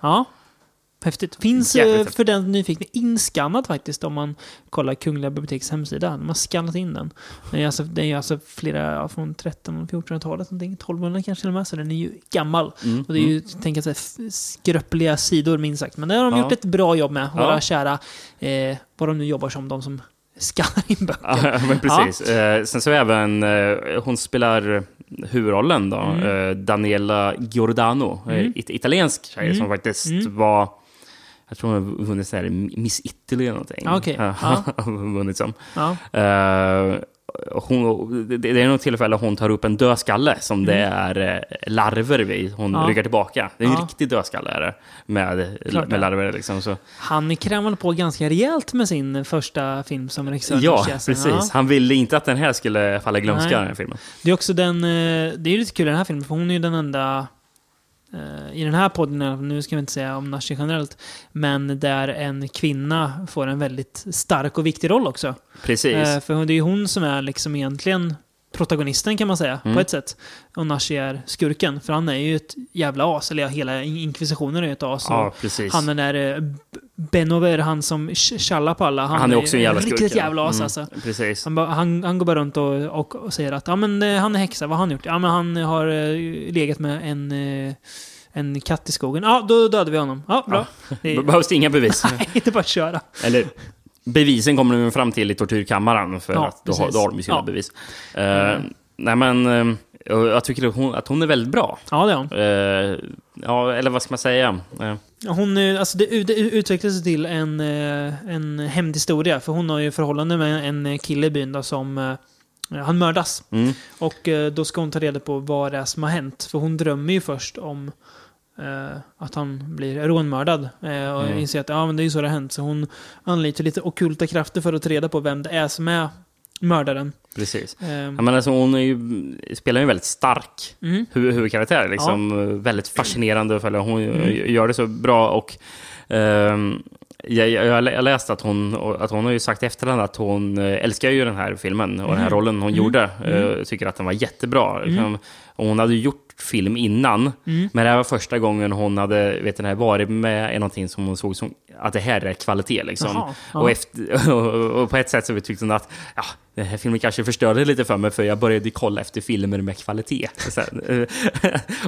ja. Häftigt. Finns eh, häftigt. för den nyfikna inskannat faktiskt om man kollar Kungliga biblioteks hemsida. De har skannat in den. Den är alltså, den är alltså flera, ja, från 1300 och 1400-talet, någonting, 1200 kanske till och med, så den är ju gammal. Mm, Och det är ju, tänk att säga, f- skröpliga sidor minst sagt. Men det har de Ja. gjort ett bra jobb med, våra Ja. kära, eh, vad de nu jobbar som, de som skannar in böcker. Ja, <laughs> men precis. Eh, sen så även, eh, hon spelar huvudrollen då, Mm. eh, Daniela Giordano, eh, Mm. it- italiensk tjej Mm. som faktiskt Mm. var, jag tror hon har vunnit så här Miss Italy eller någonting. Ja, okej. Ja. <laughs> vunnit som. Ja. Eh, hon, det, är något tillfälle hon tar upp en dödskalle som det är eh, larver vid. Hon Mm. Ja. ryggar tillbaka. Det är en Ja. riktig dödskalle är det, med, Klart med larver. Liksom, så. Han krämade på ganska rejält med sin första film som regissör. Ja, precis. Han ville inte att den här skulle falla i glömska, den här filmen. Det är också den, eh, det är lite kul den här filmen, för hon är ju den enda i den här podden, nu ska vi inte säga om Nashi generellt, men där en kvinna får en väldigt stark och viktig roll också. Precis. Eh, för det är ju hon som är liksom egentligen protagonisten kan man säga, Mm. på ett sätt. Och Nashi är skurken, för han är ju ett jävla as, eller ja, hela inkvisitionen är ju ett as. ja, precis. han är den där eh, Benover, han som tjallar på alla. Han är också en jävla riktigt skurk. ja. jävla as Mm, alltså. Precis. Han, han, han går bara runt och, och, och säger att ja, men, eh, han är häxa, vad har han gjort? Ja, men han har eh, legat med en, en katt i skogen. Ja, då dödade vi honom. Ja, bra. Det Då är, <laughs> behövs det inga bevis. <laughs> inte bara att köra. Eller bevisen kommer de fram till i tortyrkammaren, för Ja, att då, har- då har de sina Ja. bevis. Eh, nej, men eh, jag tycker att hon, att hon är väldigt bra. Ja, det är han. Eh, ja, eller vad ska man säga? Hon, alltså det, det utvecklades till en, en hämndhistoria. För hon har ju förhållande med en kille i byn då, som han mördas. Mm. Och då ska hon ta reda på vad det är som har hänt. För hon drömmer ju först om att han blir rånmördad. Eh, och Mm. inser att ja, men det är ju så det har hänt. Så hon anlitar lite ockulta krafter för att ta reda på vem det är som är mördaren. Precis. Eh, Ja, men alltså, hon ju, spelar ju en väldigt stark mm. hu- huvudkaraktär. Liksom, Väldigt fascinerande att följa. Hon gör det så bra. och ehm, jag, jag, jag lä- jag läste att hon, att hon har ju sagt i efterhand att hon eh, älskar ju den här filmen och den här rollen hon gjorde. Eh, tycker att den var jättebra. Liksom. Och hon hade gjort film innan, men det här var första gången hon hade vet, den här, varit med i någonting som hon såg som att det här är kvalitet. Liksom. Jaha, ja. och, efter, <laughs> och, och på ett sätt så tyckte hon att ja, den här filmen kanske förstörde lite för mig, för jag började kolla efter filmer med kvalitet. <laughs>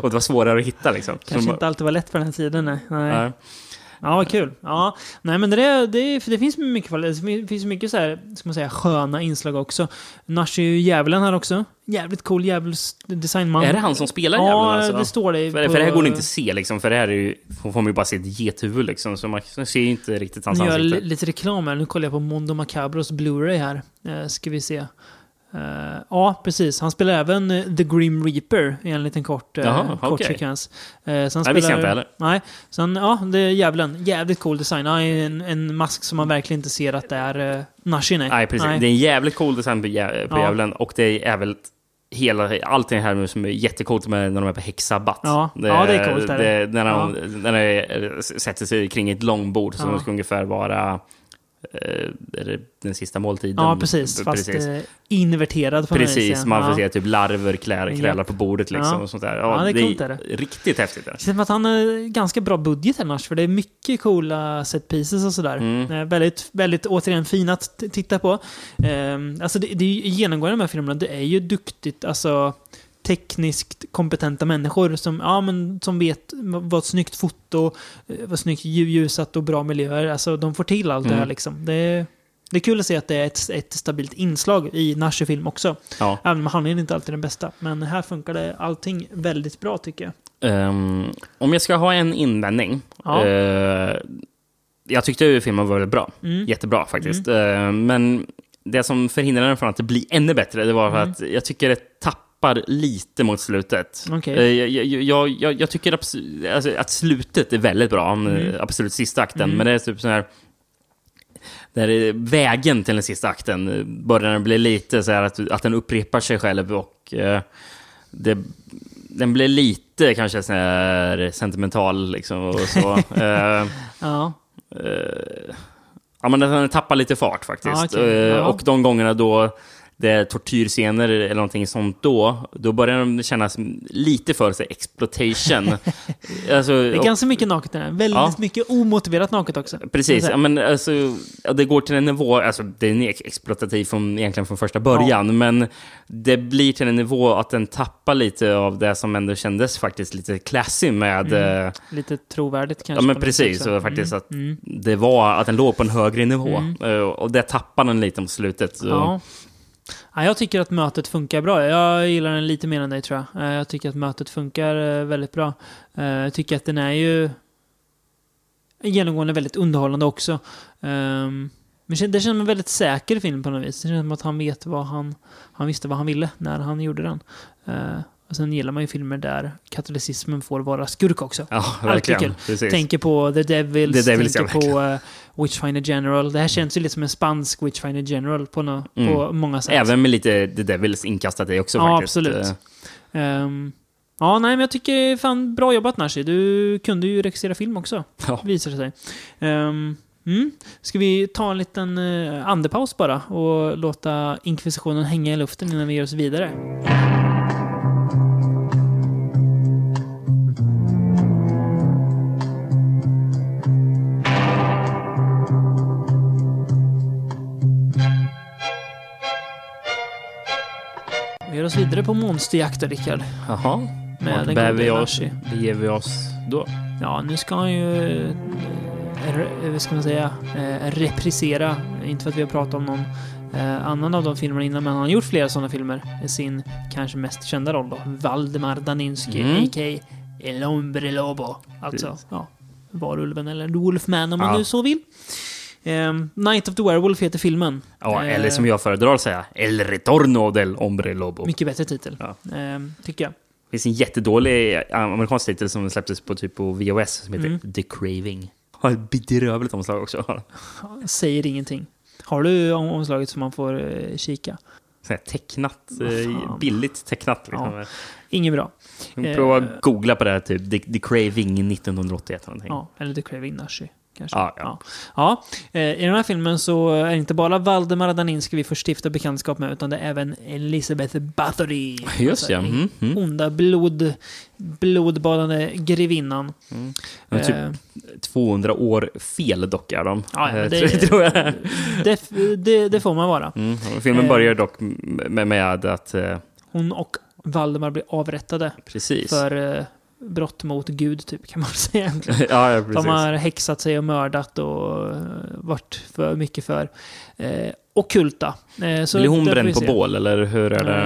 Och det var svårare att hitta. Liksom. Kanske Så- inte alltid var lätt på den här tiden. Nej. nej. Ja. Ja, vad kul. Ja, nej men det, det, det finns mycket. Det finns mycket så här, ska man säga, sköna inslag också. Nash är ju djävulen här också. Jävligt cool djävulsdesignman. Är det han som spelar Ja, djävulen? Alltså? det står det För, på- för det här går det inte att se, liksom, för det här är ju, får man ju bara se ett gethuvud, liksom, så man ser ju inte riktigt hans Nu gör jag ansikte. li- lite reklam här. Nu kollar jag på Mondo Macabros Blu-ray här. Eh, ska vi se. Eh, ja, precis. Han spelar även eh, The Grim Reaper i en liten kort, uh, Jaha, kort okej. sekvens. Uh, så han Det visste jag inte heller. Nej, så han, ja, det är djävulen. Jävligt cool design. Är en, en mask som man verkligen inte ser att det är uh, Nashi. Nej, Nej, precis. Det är en jävligt cool design på, jä- på Ja. djävulen och det är jävligt Hela, allting här nu som är jättecoolt med när de är på häxsabbat. Ja. Ja, det är coolt, det är det. när de, när de sätter sig kring ett långbord som Ja. ska ungefär vara det den sista måltiden. Ja, precis. Fast eh, inverterad på Precis, ja. man får ja. se typ larver klä, krälar Japp. på bordet liksom. Ja. Och sånt där. Ja, det är det coolt, är det. Riktigt häftigt. Det. Känns som att han har ganska bra budget annars, för det är mycket coola set pieces och sådär. Mm. Eh, väldigt, väldigt, återigen, fina att titta på. Eh, alltså det, det är ju genomgående i de här filmerna, det är ju duktigt, alltså tekniskt kompetenta människor som, ja, men, som vet vad ett snyggt foto, eh, vad snyggt lju- ljusat och bra miljöer. Alltså de får till allt det här Mm. liksom. Det är, det är kul att se att det är ett, ett stabilt inslag i Nashi-film också. Ja. Även om handlingen inte alltid är den bästa. Men här funkar det allting väldigt bra tycker jag. Ehm, om jag ska ha en invändning. Ja. eh, jag tyckte filmen var väldigt bra. Mm. Jättebra faktiskt. Eh, men det som förhindrade den från att bli ännu bättre, det var Mm. att jag tycker det tappar lite mot slutet. Okej. Eh, jag, jag, jag, jag, tycker alltså, att slutet är väldigt bra, Mm. mm. absolut sista akten, men det är typ sån här där är vägen till den sista akten eh, börjar bli lite så här att, att den upprepar sig själv och eh, det, den blir lite kanske så här sentimental liksom och så. <laughs> eh, Ja. eh, ja, men den tappar lite fart faktiskt. Okej. Eh, Ja. Och de gångerna då det är tortyrscener eller någonting sånt då, då börjar de kännas lite för sig exploitation. <laughs> alltså, Det är ganska mycket naket den här. Väldigt Ja. mycket omotiverat naket också. Precis, Så ja, men alltså, ja, det går till en nivå, alltså det är ex- exploitativ från, egentligen från första början, men det blir till en nivå att den tappar lite av det som ändå kändes faktiskt lite classy med, Mm. eh, Lite trovärdigt kanske. ja men precis, och faktiskt att Mm. det var att den låg på en högre nivå, Mm. Eh, och det tappar den lite mot slutet. Så. Ja. Ja, jag tycker att mötet funkar bra. Jag gillar den lite mer än dig tror jag. Eh, jag tycker att mötet funkar eh, väldigt bra. Eh, jag tycker att den är ju genomgående väldigt underhållande också. Ehm, men det känns som en väldigt säker film på något vis. Det känns som att han vet vad han... Han visste vad han ville när han gjorde den. Eh, Och sen gillar man ju filmer där katolicismen får vara skurk också. Ja, verkligen. Tänker på The Devils, The Devils, tänker på uh, Witchfinder General. Det här känns ju lite som en spansk Witchfinder General på, no Mm. på många sätt. Även med lite The Devils inkastat i också Ja, faktiskt. absolut. Eh, Ehm, ja, nej, men jag tycker fan bra jobbat Nashi. Du kunde ju regissera film också, Ja. visar det sig. Um, mm. Ska vi ta en liten uh, andepaus bara och låta inkvisitionen hänga i luften innan vi ger oss vidare? Vi ger oss vidare på monsterjakter, Rickard. Jaha, Med vart bär vi oss, beger vi oss då? Ja, nu ska han ju, eh, re- vad ska man säga, eh, reprisera, inte för att vi har pratat om någon eh, annan av de filmerna innan, men han har gjort flera sådana filmer. Sin kanske mest kända roll då, Valdemar Daninsky, Mm. a.k.a. El Hombre Lobo. Alltså, Precis. ja, varulven eller Wolfman om man Ja. nu så vill. Ehm, Night of the Werewolf heter filmen. Ja, eller som jag föredrar att säga, El Retorno del Hombre Lobo. Mycket bättre titel, Ja. ehm, tycker jag. Det finns en jättedålig eh, amerikansk titel som släpptes på typ på VOS som heter Mm. The Craving. Har ett bedrövligt omslag också. <laughs> Säger ingenting. Har du om- omslaget som man får eh, kika? Så här tecknat, fan. billigt tecknat. Liksom. Ja. Inget bra. Prova att googla på det här, typ The, The Craving 1981 eller. Ja, eller The Craving Nashi. Kanske. Ja, ja. Ja. Ja. Eh, I den här filmen så är det inte bara Valdemar Daninski vi får stifta bekantskap med, utan det är även Elizabeth Bathory. <laughs> Just ja. den Mm, mm. Onda blod, blodbadande grevinnan. Men typ Eh, 200 år fel dock är de. Ja, ja, Eh, det- <laughs> tror jag. det, det, det får man vara. Mm. Filmen Eh. börjar dock med, med att... Eh, Hon och Valdemar blir avrättade precis. för brott mot Gud, typ, kan man <laughs> säga egentligen. ja, ja. De har häxat sig och mördat och eh, varit för mycket för eh, ockulta. Eh, så Blir hon bränd på bål eller hur är det?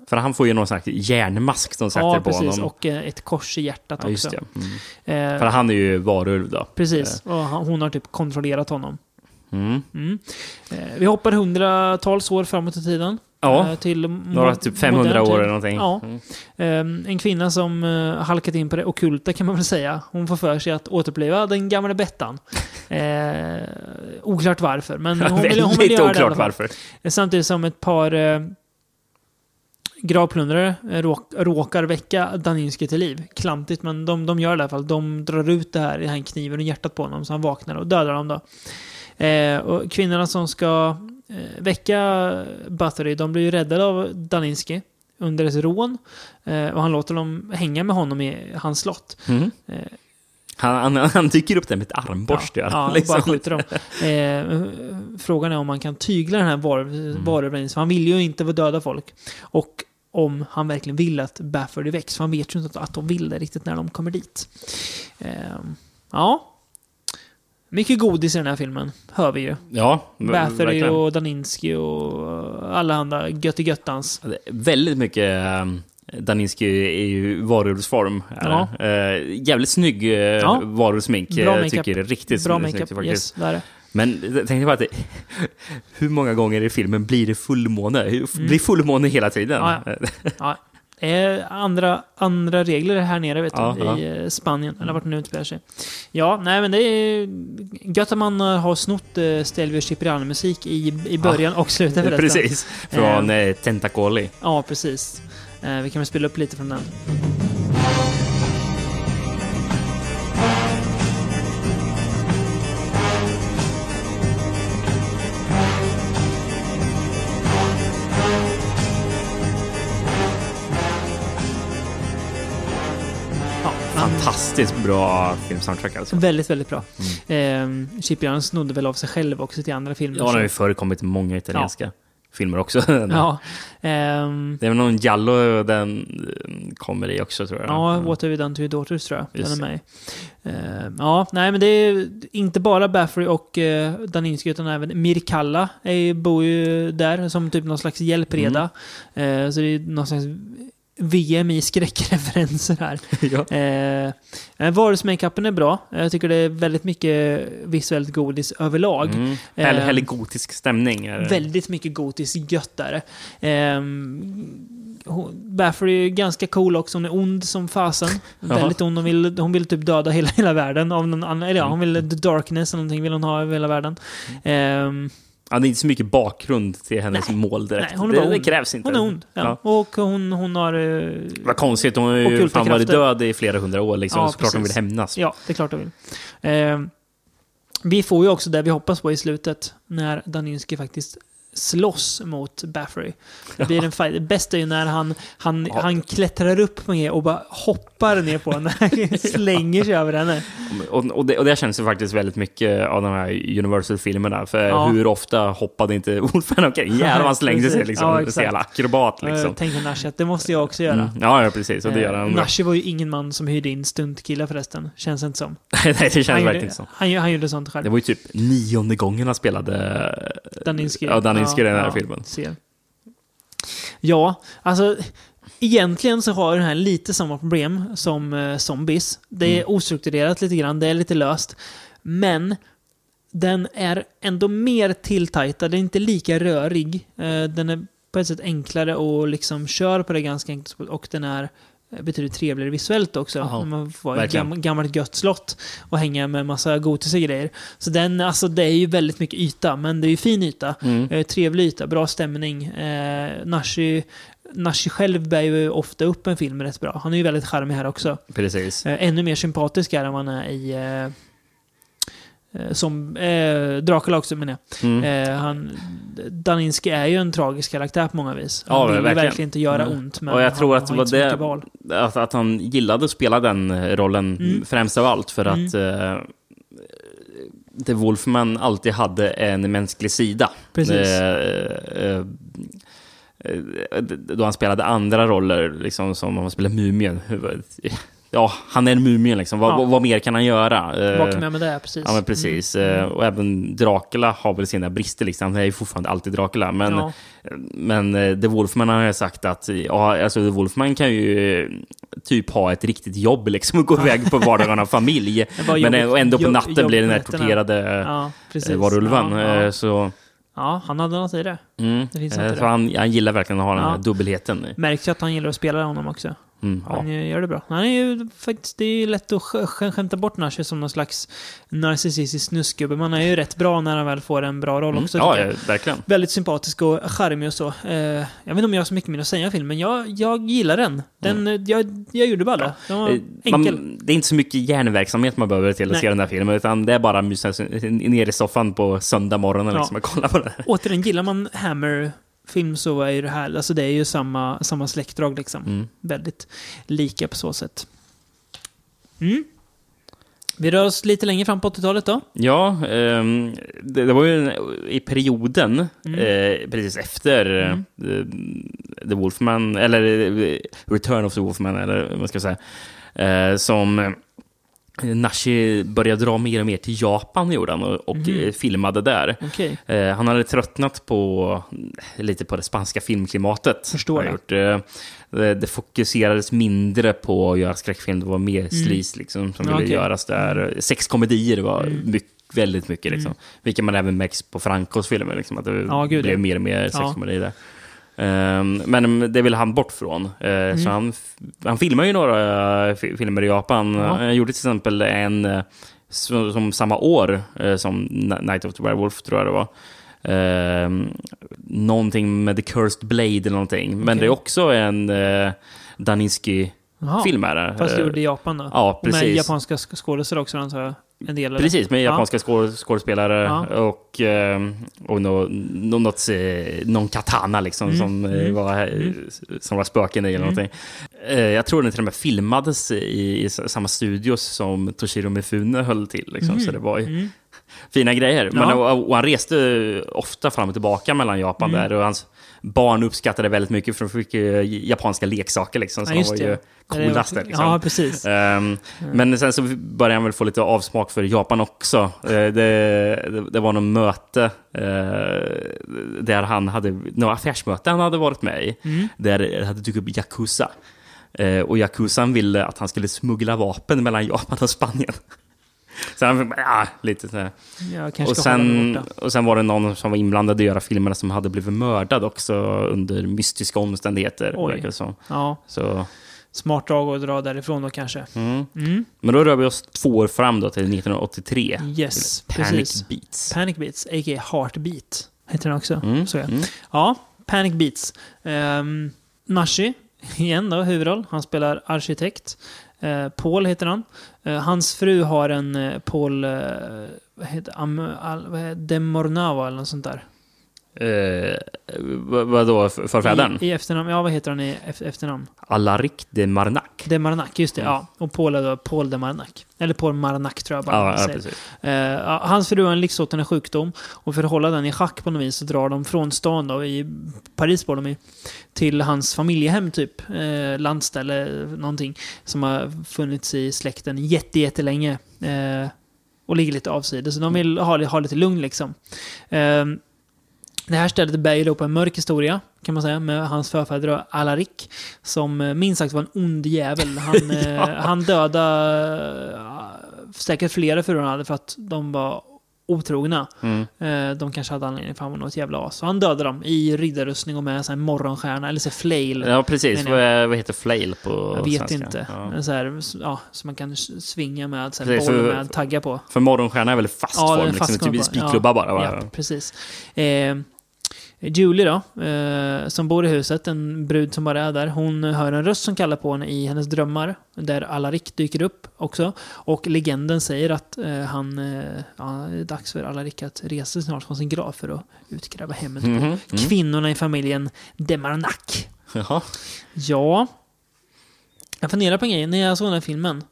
Eh, För han får ju någon slags järnmask som sätter ja, på precis. honom. Och eh, ett kors i hjärtat ja, också. Mm. Eh, För han är ju varulv då. Precis. Och han, hon har typ kontrollerat honom. Mm. Mm. Eh, vi hoppar hundratals år framåt i tiden. Ja, Eh, till några typ 500 modern år eller någonting. Ja. Mm. Eh, en kvinna som uh, halkat in på det ockulta kan man väl säga. Hon får för sig att återuppleva den gamla Bettan. <laughs> Eh, oklart varför, men hon vill, hon vill göra det oklart fall. varför. Eh, Samtidigt som ett par eh, gravplundrare eh, råk, råkar väcka Daninski till liv. Klantigt, men de, de gör det i alla fall. De drar ut det här, den här kniven och hjärtat på honom så han vaknar och dödar dem då. Eh, och kvinnorna som ska eh, väcka Bathory, de blir ju räddade av Daninski under ett rån. Eh, och han låter dem hänga med honom i hans slott. Mm. Eh, Han, han, han dyker upp där med ett armborst. Ja, ja liksom. bara skjuter dem. Eh, frågan är om man kan tygla den här var- Mm. varulven. för Han vill ju inte döda folk. Och om han verkligen vill att Bafferty väcks. För han vet ju inte att de vill det riktigt när de kommer dit. Eh, ja. Mycket godis i den här filmen, hör vi ju. Ja, Bathory verkligen. och Daninski och alla andra göttigöttans. Väldigt mycket Daninski är ju varulvsform. Ja. Eh, jävligt snygg uh, Ja. varulvsmink. Bra makeup. tycker det är riktigt Bra makeup, faktiskt. yes, det är det. Men jag tänkte bara att det, <laughs> hur många gånger i filmen blir det fullmåne? Blir fullmåne hela tiden? Mm. Ja, Ja, <laughs> det är andra, andra regler här nere vet du, Ja, ja. i eh, Spanien, eller vart det nu utspelar sig. Ja, nej men det är gött att man eh, har snott uh, Stelvio Cipriano-musik i, i början och slutet förresten. Precis, från eh, Tentacoli. Ja, precis. Eh, vi kan väl spela upp lite från den. Fantastiskt bra filmsoundtrack alltså. Väldigt, väldigt bra. Mm. Eh, Cipriano snodde väl av sig själv också till andra filmer. Ja, det har ju förekommit många italienska filmer också. <laughs> ja. Ehm, Det är väl någon Giallo den eh, kommer i också tror jag. Ja, What Have You Done To Your Daughters tror jag. Just Den är med. Eh, ja, nej men det är inte bara Baffery och uh, Daninski utan även Mirkalla är, bor ju där som typ någon slags hjälpreda. Eh, så det är någon slags VM i skräckreferenser här. <laughs> ja. Eh, Varusmakeupen är bra. Jag tycker det är väldigt mycket visuellt godis överlag. Mm. Eh, härlig gotisk stämning. det. Väldigt mycket gotiskt gött där. Ehm, hon- Baffery är ganska cool också. Hon är ond som fasen. <laughs> Väldigt ond. Hon vill, hon vill typ döda hela, hela världen. Av någon annan, eller ja, hon vill the darkness eller någonting vill hon ha över hela världen. Ehm, Ja, det är inte så mycket bakgrund till hennes mål direkt. nej, det, det krävs inte. hon är ond. Ja. Ja. Och hon, hon har... eh, Vad konstigt, hon har ju fan varit död i flera hundra år liksom. Ja, så klart hon vill hämnas. Ja, det är klart hon vill. Ehm, vi får ju också det vi hoppas på i slutet. När Daninski faktiskt slåss mot Baffery. Det blir <laughs> en fight. Det bästa är ju när han, han, han klättrar upp med och bara hoppar ner på henne. <laughs> Slänger sig över henne. Och, och, det, och det känns ju faktiskt väldigt mycket av de här Universal-filmerna. För Ja. hur ofta hoppade inte <laughs> Wolfen omkring? Jävlar vad han slängde sig liksom. Ja, jävla akrobat Jag liksom. tänkte Nashi att det måste jag också göra. Mm. Ja, ja, precis. Och det gör Eh, han. Nashi var ju ingen man som hyrde in stuntkillar förresten. Känns inte som. <laughs> Nej, det känns han, verkligen gjorde, så. han, han gjorde sånt själv. Det var ju typ nionde gången han spelade Daninski. Ja, Daninski i den här filmen. Ser. Ja, alltså... egentligen så har den här lite samma problem som eh, Zombies. Det är Mm. ostrukturerat lite grann, det är lite löst. Men den är ändå mer tilltajtad, den är inte lika rörig. Eh, den är på ett sätt enklare och liksom kör på det ganska enkelt och den är eh, betydligt trevligare visuellt också. När man får ett gam, gammalt gött slott och hänga med massa gotiska grejer. Så den, alltså det är ju väldigt mycket yta, men det är ju fin yta. Mm. Eh, trevlig yta, bra stämning. Eh, Nashi, Nashi själv bär ju ofta upp en film rätt bra. Han är ju väldigt charmig här också. Precis. Eh, ännu mer sympatisk är än vad han är i... Eh, eh, som eh, Dracula också menar jag. Mm. Eh, han, Daninski är ju en tragisk karaktär på många vis. Han Ja, vill verkligen. verkligen inte göra Mm. ont, men och jag han tror att det har var det, att, att han gillade att spela den rollen Mm. främst av allt för att eh, The Wolfman alltid hade en mänsklig sida. Precis. Eh, då han spelade andra roller, liksom som om han spelade Mumien. <laughs> Ja, han är en mumien liksom. Vad, Ja. vad, mer kan han göra? Eh, Vad kan man med det? Precis. Ja, men precis. Eh, Och även Dracula har väl sina brister. Liksom. Han är ju fortfarande alltid Dracula. Men, Ja. men eh, The Wolfman har jag sagt att ja, alltså The Wolfman kan ju eh, typ ha ett riktigt jobb liksom, och gå iväg på vardagen och familj. <laughs> Men eh, ändå på natten blir den här torterade Ja, eh, varulven. Eh, Så, ja, han hade något i det. mm, Det finns eh, det. han, han gillar verkligen att ha den Ja. här dubbelheten. Märks ju att han gillar att spela honom också. Mm, ja. Han gör det bra. Han är ju faktiskt, det är lätt att sk- sk- skämta bort Nashi som någon slags narcissistisk snuskgubbe. Man är ju rätt bra när han väl får en bra roll Mm, också. ja, tycker jag. ja, verkligen. Väldigt sympatisk och charmig och så. Eh, jag vet inte om jag har så mycket mer att säga om filmen, men jag, jag gillar den. den eh, jag, jag gjorde bara var Eh, enkel. Man, det är inte så mycket hjärnverksamhet man behöver till att Nej. se den här filmen, utan det är bara att mysa ner i soffan på söndag morgonen Ja. liksom, och kolla på den. Återigen, gillar man Hammer-film så är ju det här, alltså det är ju samma, samma släktdrag liksom. Mm. Väldigt lika på så sätt. Mm. Vi rör oss lite längre fram på 80-talet då. Ja, ehm, det, det var ju i perioden Mm. eh, precis efter eh, The Wolfman, eller eh, Return of the Wolfman, eller vad ska säga, eh, som eh, Nashi började dra mer och mer till Japan, gjorde han, och, och eh, filmade där. Okej. Eh, han hade tröttnat på lite på det spanska filmklimatet. Förstår jag. Gjort. Eh, det, det fokuserades mindre på att göra skräckfilm. Det var mer sleaze liksom, som Mm. Ja, ville. Mm. göras där. Sexkomedier var mycket, väldigt mycket. Liksom. Vilket man även märks på Francos filmer. Liksom, att det Ja, blev ja. mer och mer sexkomedier där. Ehm, men det ville han bort från. Eh, Mm. Så han, han filmar ju några eh, fi- filmer i Japan. Ja. Han gjorde till exempel en eh, som, som samma år eh, som Night of the Werewolf, tror jag det var. Ehm, någonting med The Cursed Blade eller någonting. Men Okej. det är också en uh, det. Fast Eh, gjorde i Japan då? Ja, Och med precis. japanska sk- skådespelare också antar jag? En del eller? Precis, med Ja. japanska skåd, skådespelare Ja. och, eh, och nå, nå, något, eh, någon katana liksom, Mm, som, eh, mm, var, eh, som var spöken i eller Mm. någonting. Jag tror den till och med filmades i, i samma studios som Toshiro Mifune höll till. Liksom, Så det var ju Mm. fina grejer. Men, Ja. och, och han reste ofta fram och tillbaka mellan Japan Mm. där och hans barn uppskattade väldigt mycket för de fick ju japanska leksaker liksom, så Ja, de var ju coolaste. Liksom. Ja, precis. Ehm, Men sen så började han väl få lite avsmak för Japan också. Eh, det, det, det var något möte eh, där han hade, något affärsmöte han hade varit med i, Mm. där det hade dykt upp Yakuza. Eh, och Yakuzan ville att han skulle smuggla vapen mellan Japan och Spanien. Så han, ja, lite så här. Jag kanske Och sen, och sen var det någon som var inblandad i att göra filmerna som hade blivit mördad också under mystiska omständigheter. Oj. som. Ja, Så, smart drag att dra därifrån då kanske. mm. Mm. Men då rör vi oss två år fram då till 1983. Yes, Panic precis. Beats. Panic Beats, a.k.a. Heartbeat. Heter den också. Mm, Så ja. mm. ja, Panic Beats. Um, Nashi, igen då, huvudroll. Han spelar arkitekt. Eh, Paul heter han. Eh, hans fru har en eh, Paul... Eh, vad heter Am, al, vad heter, De Mornava eller något sånt där. Eh, vad, vadå, för- förfädern? I, I efternamn. Ja, vad heter han i eft- efternamn? Alaric de Marnac. De Marnac, just det. Mm. Ja. Och Paul är då Paul de Marnac. Eller Paul Marnac tror jag bara Ja, man säger. Eh, ja, hans fru har en livshotande sjukdom och för att hålla den i schack på något vis så drar de från stan då, i Paris bor de i, till hans familjehem typ, eh, landställe, någonting, som har funnits i släkten jätte, jättelänge. Eh, och ligger lite avsides. Så de vill ha, ha lite lugn liksom. Eh, Det här stället bär ju då på en mörk historia, kan man säga, med hans förfäder Alarik. Som eh, minst sagt var en ond jävel. Han, <laughs> eh, han dödade eh, säkert flera fruar han hade för att de var otrogna. Mm. Eh, de kanske hade anledning för han var något jävla as. Så han dödade dem i riddarrustning och med en morgonstjärna, eller så flail. Ja, precis. Vad, vad heter flail på Jag vet svenska? inte. Ja. Så, här, ja, som man kan svinga med, så här, Precis, boll för- med taggar på. För morgonstjärna är väl fast Ja, form, liksom, typ spikklubba Ja, bara. va? Ja, precis. Eh, Julie då, eh, som bor i huset, en brud som bara är där, hon hör en röst som kallar på henne i hennes drömmar, där Alarik dyker upp också. Och legenden säger att eh, han, eh, ja, det är dags för Alarik att resa snart från sin grav för att utkräva hämnd på Mhm, mm. kvinnorna i familjen Demarnak. Jaha. Ja, jag funderar på en grej när jag såg den här filmen.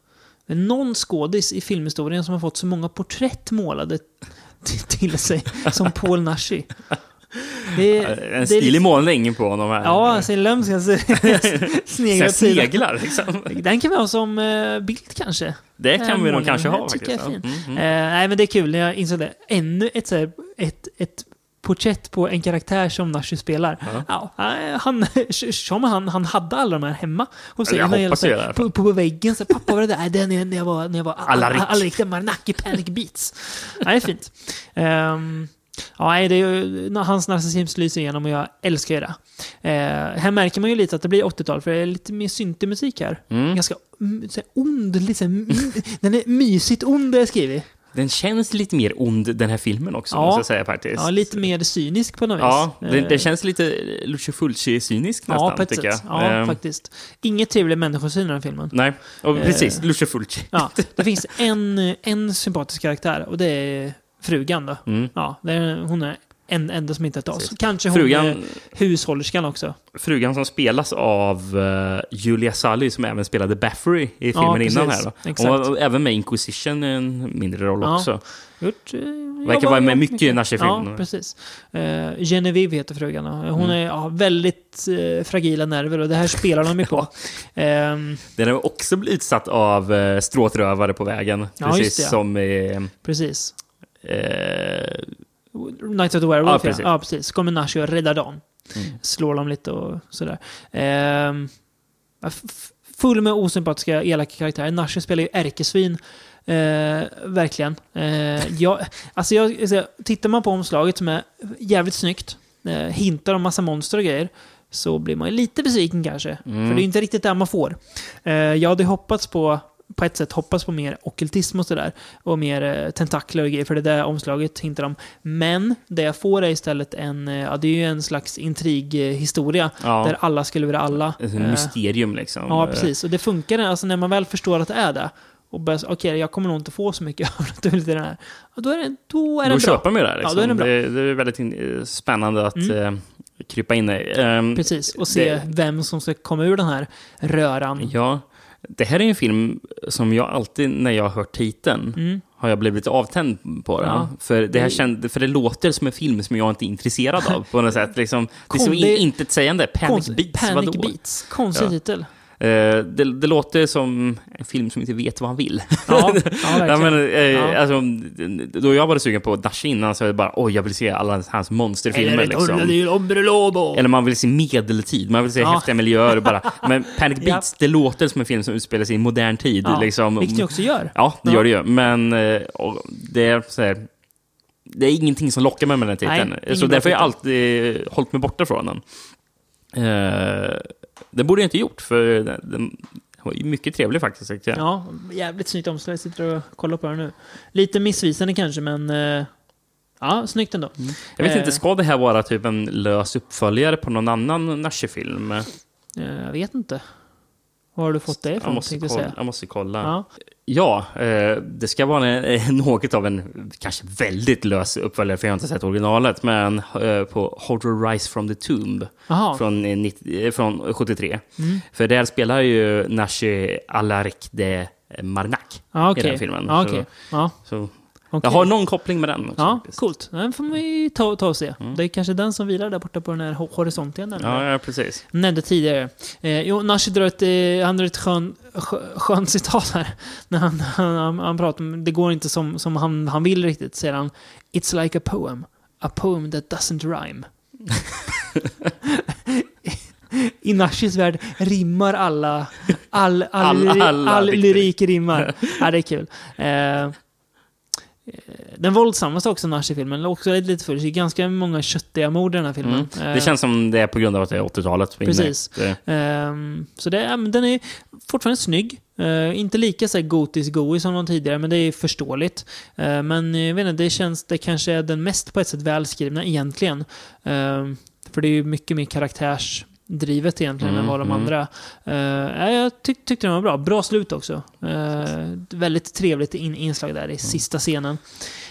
Det är någon skådis i filmhistorien som har fått så många porträtt målade till sig som Paul Nashi. Det, det En stilig målning på honom här. Ja, sin lömsk alltså, sneglar sidan. sneglar liksom. Den kan vi ha som uh, bild kanske. Det kan Eh, vi nog målning. kanske ha faktiskt. Ja. Mm, mm. Eh, nej, men det är kul när jag insåg det. Ännu ett, så här, ett, ett porträtt på en karaktär som Nashi spelar. Ja. eh, han, <laughs> som han, han hade alla de här hemma. hos sig. Jag Han hoppas det fall. på, på väggen. Så Pappa, var det där? Den är när jag var, när jag var Alarik. Alarik Marnaki Panic Beats. Ja, det är fint. Um, <laughs> Ja, nej, det är ju, hans narcissism lyser igenom och jag älskar ju det. Eh, här märker man ju lite att det blir 80-tal, för det är lite mer syntig musik här. Mm. Ganska så här, ond, lite så här, <laughs> den är mysigt ond har jag skrivit. Den känns lite mer ond den här filmen också, Ja. måste jag säga faktiskt. Ja, lite mer cynisk på något Ja, vis. den, Eh, den känns lite Lucio Fulci-cynisk Ja, nästan, ett tycker jag. Ja, Ehm, faktiskt. Inget trevlig människosyn i den här filmen. Nej, och Eh, precis. Lucio Fulci. Ja, det finns en, en sympatisk karaktär och det är frugan då. Mm. Ja, är, hon är en enda som inte är oss. Precis. Kanske hon Frugan- är hushållerskan också. Frugan som spelas av uh, Julia Sully, som även spelade Baffery i filmen Ja, innan precis. här. Då. Exakt. Hon var även med i Inquisition, en mindre roll Ja. också. Gjort, eh, Verkar vara med mycket i Nashi-film. Ja, precis. Uh, Genevieve heter frugan. och Hon Mm. är ja, väldigt eh, fragila nerver och det här spelar de ju på. <laughs> Ehm, Den har också blivit utsatt av uh, stråtrövare på vägen. Ja, precis som i... precis. Eh, Night of the Werewolf, Ja, precis. ja. precis. Kommer Nashi och räddar dem. Mm. Slår dem lite och sådär. Ehm, full med osympatiska, elaka karaktärer. Nashi spelar ju ärkesvin. Eh, verkligen. Eh, jag, alltså jag, alltså, tittar man på omslaget som är jävligt snyggt, eh, hintar om massa monster och grejer, så blir man ju lite besviken kanske. Mm. För det är inte riktigt det man får. Eh, jag hade hoppats på, på ett sätt, hoppats på mer ockultism och sådär. Och mer eh, tentakler och grejer, för det där omslaget hintar om. Men det jag får är istället en, eh, ja det är ju en slags intrighistoria. ja, Där alla skulle vara alla. ett Eh, mysterium liksom. Ja, precis. Och det funkar alltså när man väl förstår att det är det. Och börjar okej, jag kommer nog inte få så mycket <laughs> övernaturligt i den här. Och då är det, då är Då bra. köper man ju det här. Ja, Liksom. då är den bra. det, det är väldigt in, spännande att Mm. eh, krypa in i. Ehm, Precis, och se det- vem som ska komma ur den här röran. Ja, det här är en film som jag alltid, när jag har hört titeln, Mm. har jag blivit avtänd på den. Ja. För, det här känd, för det låter som en film som jag inte är intresserad av på något sätt. Liksom, det är så intetsägande. Panic Beats, Panic vadå? Beats. Konstig Ja. titel. Eh, det, det låter som en film som inte vet vad han vill. Ja, ja <laughs> Ja, men, eh, Ja. alltså, då jag var sugen på Nash innan så var det bara oj, jag vill se alla hans monsterfilmer. Liksom. Eller man vill se medeltid, man vill se Ja. häftiga miljöer. Bara. <laughs> Men Panic. Beats, det låter som en film som utspelar sig i modern tid. Ja, liksom. Vilket ni också gör. Ja, det gör det ju. Men eh, det är så här, Det är ingenting som lockar mig med den titeln. Nej, så därför har jag alltid hållit mig borta från den. Eh, det borde jag inte gjort, för den, var mycket trevlig faktiskt. jag. Ja, jävligt snyggt omslag. Jag sitter och kollar på den nu. Lite missvisande kanske, men... eh, Ja, snyggt ändå. Jag vet Eh. inte, ska det här vara typ en lös uppföljare på någon annan Nashi-film? Eh, Jag vet inte. Var har du fått det Jag ifrån, måste jag kolla. säga. Jag måste kolla. Ja. Ja, eh, det ska vara en, eh, <laughs> något av en, kanske väldigt lös uppföljare, för jag har inte sett originalet, men eh, på Horror Rise from the Tomb från, eh, 90, eh, från 73. Mm. För där spelar ju Nashi Alarik de Marnak Ja, i okej. den filmen. Ja, Så- okej. Ja, Så, okej. jag har någon koppling med den också. Ja, faktiskt. coolt. Den får vi ta, ta och se. Det är kanske den som vilar där borta på den här ho- horisonten. Ja, ja, precis. Nämnde tidigare. Eh, jo, Nashi drar ett, eh, han drar ett skön, skö, skönt citat här. <laughs> När han, han, han, han pratar om det går inte som, som han, han vill riktigt, säger han. It's like a poem. A poem that doesn't rhyme. <laughs> I Nashis värld rimmar alla... All, all, All- all dikter. lyrik rimmar. Ja, det är kul. Eh, den våldsammaste också Nash i filmen, också lite, lite full. Det är ganska många köttiga mord i den här filmen. Mm. Eh, Det känns som det är på grund av att det är 80-talet. vi är inne i. Precis. Ehm, så det, den är fortfarande snygg. Eh, inte lika så gotisk goig som de tidigare, men det är förståeligt. Eh, men jag vet inte, det känns, det kanske är den mest på ett sätt välskrivna egentligen. Ehm, för det är ju mycket mer karaktärsdrivet egentligen Mm, än vad de mm. andra. Uh, jag tyck, tyckte den var bra. Bra slut också. Eh, väldigt trevligt in, inslag där i sista scenen.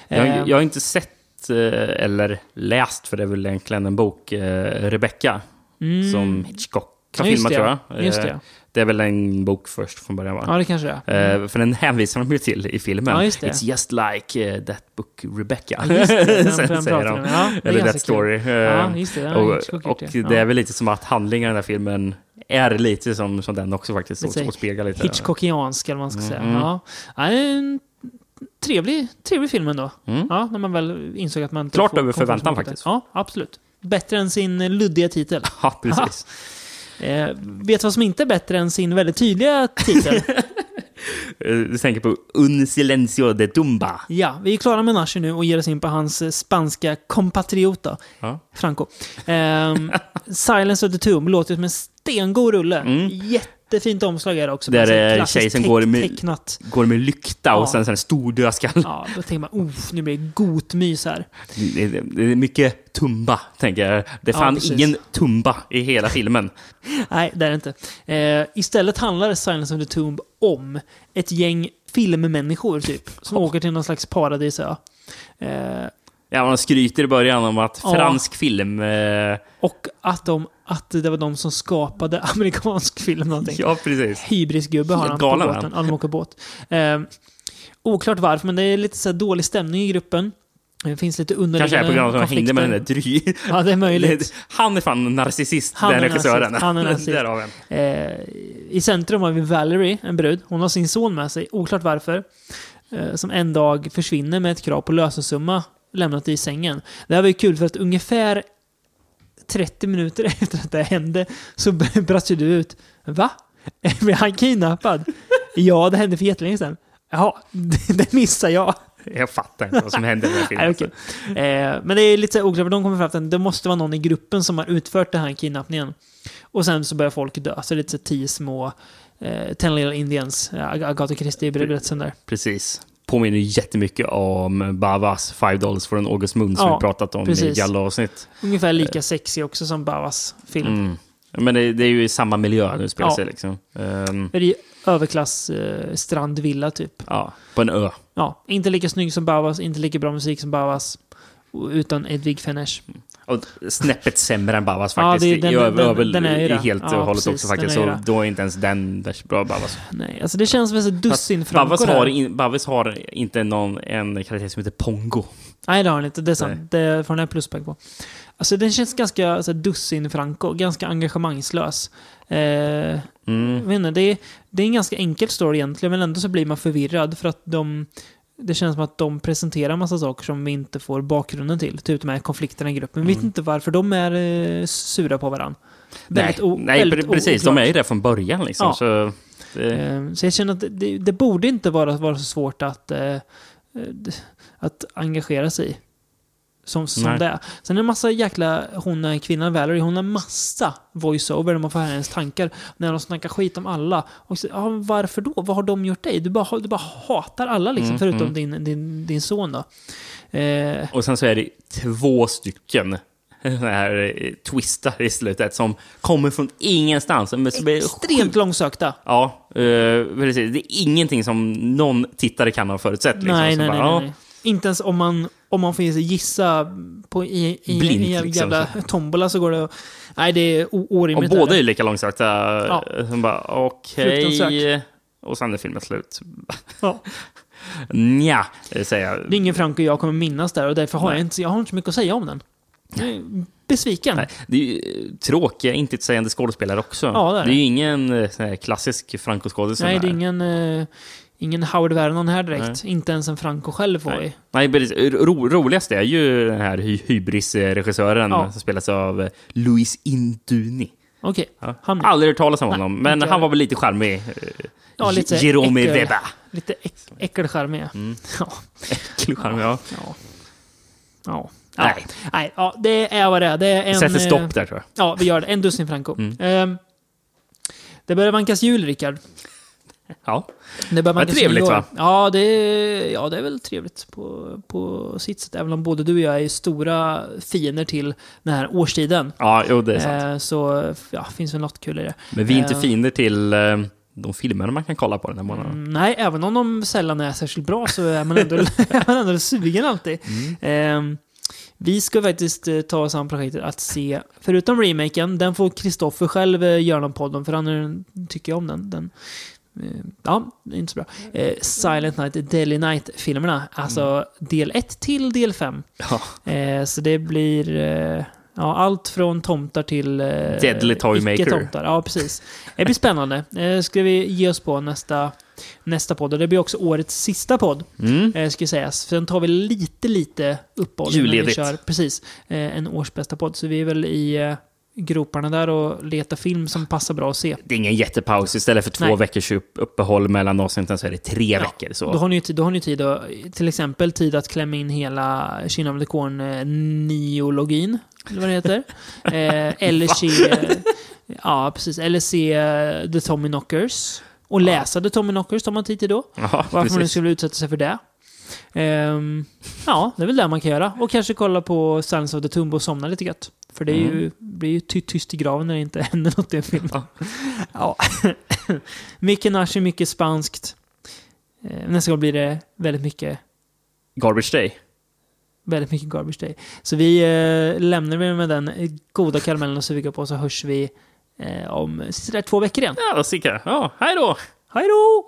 Jag, Eh, jag har inte sett eller läst, för det är väl egentligen en bok, Rebecca, mm, som Hitchcock har filmat tror jag. Eh, det. Det är väl en bok först från början va? Ja, det kanske det är. Eh, för den hänvisar de ju till i filmen. Ja, just det. It's just like eh, that book Rebecca. Ja, just det, <laughs> den- Sen den säger de. Ja, det Eller That Story. kul. Eh, Ja, just det. Och och det Ja. är väl lite som att handlingen i den här filmen är lite som, som den också faktiskt. Lite Och, och speglar lite. Hitchcockiansk, eller vad man ska säga. Mm. Ja. En trevlig, trevlig film ändå. Mm. Ja, när man väl insåg att man Klart över förväntan faktiskt. Ja, absolut. Bättre än sin luddiga titel. <laughs> Ja, precis. <laughs> Eh, vet vad som inte är bättre än sin väldigt tydliga titel? <laughs> Eh, Du tänker på Un silencio de tumba. ja, vi är klara med Nashi nu och ger oss in på hans eh, spanska compatriota, Ja. Franco. Ehm, <laughs> Silence of the Tomb låter som en stengod rulle. Mm. Jättefint omslag är det också. Där är klassiskt tjej som går med- Tecknat. Går med lykta Ja. och sen så en stor dödskalle. Ja, då tänker man, oh, nu blir det gotmys här. Det, är- det är mycket tumba, tänker jag. Det Ja, fann precis. ingen tumba i hela filmen. Nej, det är det inte. Eh, istället handlar Silence of the Tomb om ett gäng filmmänniskor, typ, som åker till någon slags paradisö. Eh, Ja, man skryter i början om att Ja. fransk film... Eh, och att, de, att det var de som skapade <laughs> amerikansk film någonting. ja, precis. Hybrisgubbe har han på båten. De åker båt. Eh, oklart varför, men det är lite så dålig stämning i gruppen. Det finns lite Kanske är underliggande på grund av att han hängde med den där dry... Ja, det är möjligt. <laughs> Han är fan narcissist, Han den är regissören. Han är nazist. <laughs> Där har vi. Eh, I centrum har vi Valerie, en brud. Hon har sin son med sig, oklart varför. Eh, som en dag försvinner med ett krav på lösensumma lämnat i sängen. Det här var ju kul för att ungefär 30 minuter <laughs> efter att det hände så <laughs> brast ju du ut. Va? <laughs> Blev han kidnappad? ja, det hände för jättelänge sedan. Jaha, det, missar jag. Jag fattar inte vad som hände här filmen. Okej. eh, men det är lite oklart, de kommer fram till att det måste vara någon i gruppen som har utfört den här kidnappningen. Och sen så börjar folk dö. Så det är lite så tio små eh, Ten Little Indians, eh, Ag- Agatha Christie-berättelsen där. Precis. Påminner jättemycket om Bavas Five Dollars for an August Moon som Ja, vi pratat om precis. i Jalla-avsnitt. Ungefär lika sexig också som Bavas film. Mm. Men det, det är ju i samma miljö nu spelar Ja. sig liksom. Ehm, Det är ju överklass eh, strandvilla typ. ja, på en ö. Ja, inte lika snygg som Bavas, inte lika bra musik som Bavas. Utan Edvig Fenech. Och snäppet sämre än Bavas Ja, faktiskt. det är- den- är ju det. helt och Ja, hållet precis, också faktiskt. Så då är inte ens den värst bra Bavas. Nej, alltså det känns som en dussin Franco Bavas har, in, Bavas har inte någon, en karaktär som heter Pongo. Nej, det har han inte. Det är sant. Nej. Det får den här pluspoäng på. Alltså den känns ganska alltså, dussin Franco. Ganska engagemangslös. Eh, Mm. inte, det, är, det är en ganska enkel story egentligen, men ändå så blir man förvirrad för att de... Det känns som att de presenterar en massa saker som vi inte får bakgrunden till. Typ de här konflikterna i gruppen. Vi vet Mm. inte varför de är eh, sura på varandra. Nej, nej precis. oklart. De är ju där från början liksom. Ja. Så, det, Eh, Så jag känner att det, det borde inte vara, vara så svårt att, eh, att engagera sig i. Som, som Nej. det är. Sen är det en massa jäkla, hon är kvinnan Valerie, hon har massa voiceover där man får höra hennes tankar. När de snackar skit om alla. Och så, ja, varför då? Vad har de gjort dig? Du bara, du bara hatar alla liksom, Mm, förutom mm. Din, din, din son då. Eh, och sen så är det två stycken <laughs> här eh, twistar i slutet som kommer från ingenstans. Extremt långsökta. Ja, eh, precis. Det är ingenting som någon tittare kan ha förutsett. Liksom. nej, nej, bara, nej, ja, nej. Inte ens om man, om man får gissa på, i, i, Blint, i en liksom. jävla tombola så går det. Nej, det är o- Och orimligt. båda är är lika långsökta. Ja. Okej. Fruktansvärt. Och sen är filmen slut. Ja. <laughs> Nja, säger jag. Det är ingen Franco jag kommer minnas där och därför har Nej. jag inte, jag har inte så mycket att säga om den. Är besviken. Nej, det är ju eh, tråkiga, intetsägande skådespelare också. Ja, det är det är det. ju ingen eh, klassisk Franco-skådis. Nej, det är ingen... eh, ingen Howard Vernon här direkt. Inte ens en Franco själv var. Nej, Nej precis. Ro, roligast är ju den här hy hybris-regissören Ja. som spelas av eh, Louis Induni. Okej, Ja. han Aldrig hört talas om Nej, honom, men inte han var väl lite charmig. Ja, lite Jerome äckel. Webba. lite äck, äckelcharmig. Mm. <laughs> Ja. Charmig, ja. Ja. Ja. Nej. Nej. Nej, ja, det är vad det är. Det är en... Sätter eh, stopp där tror jag. Ja, vi gör det. En dussin Franco. Mm. Ehm, det börjar vankas jul, Rickard. Ja. Det Vad vankas trevligt, va? Ja det, är, ja, det är väl trevligt på, på sitt sätt. Även om både du och jag är stora fiender till den här årstiden. Ja, jo, det är sant. Ehm, så ja, finns väl något kul i det. Men vi är inte eh. fiender till eh, de filmerna man kan kolla på den här månaden. Mm, nej, även om de sällan är särskilt bra så är man ändå, <laughs> <laughs> är man ändå sugen alltid. Mm. Ehm, vi ska faktiskt eh, ta oss an projektet att se, förutom remaken, den får Kristoffer själv eh, göra någon podd om, för han är, tycker jag om den. den eh, ja, det är inte så bra. Eh, Silent Night, Deadly Night-filmerna. Alltså del 1 till del 5. Ja. Eh, så det blir eh, ja, allt från tomtar till eh, Deadly icke-tomtar. Ja, precis. Det blir spännande. Eh, ska vi ge oss på nästa, nästa podd. Och det blir också årets sista podd, Mm. eh, ska sägas. Sen tar vi lite, lite uppehåll vi Julledigt. kör precis, eh, en årsbästa podd. Så vi är väl i eh, groparna där och letar film som passar bra att se. Det är ingen jättepaus. Istället för två Nej. veckors upp- uppehåll mellan avsnitten så är det tre Ja, veckor. Så. Då har ni då har ni tid att, till exempel tid att klämma in hela Kina of the Corn eh, neologin, eller vad det heter. <laughs> eh, eller se, ja precis, eller se eh, The Tommy Knockers. Och läsa The Tommy Knockers tar man tid till då. Ja, Varför man precis. skulle utsätta sig för det. Ehm, ja, det är väl det man kan göra. Och kanske kolla på Silence of the Tomb och somna lite gött. För det är ju, blir ju ty tyst i graven när det inte <laughs> händer något i en film. Ja. <laughs> Ja. <laughs> mycket nashi, mycket spanskt. Eh, nästa gång blir det väldigt mycket, Garbage Day. väldigt mycket Garbage Day. Så vi eh, lämnar vi med den goda karamellen och suga på så hörs vi eh, om sådär två veckor igen. Ja, Sicka. Ja, hej då! Hej då!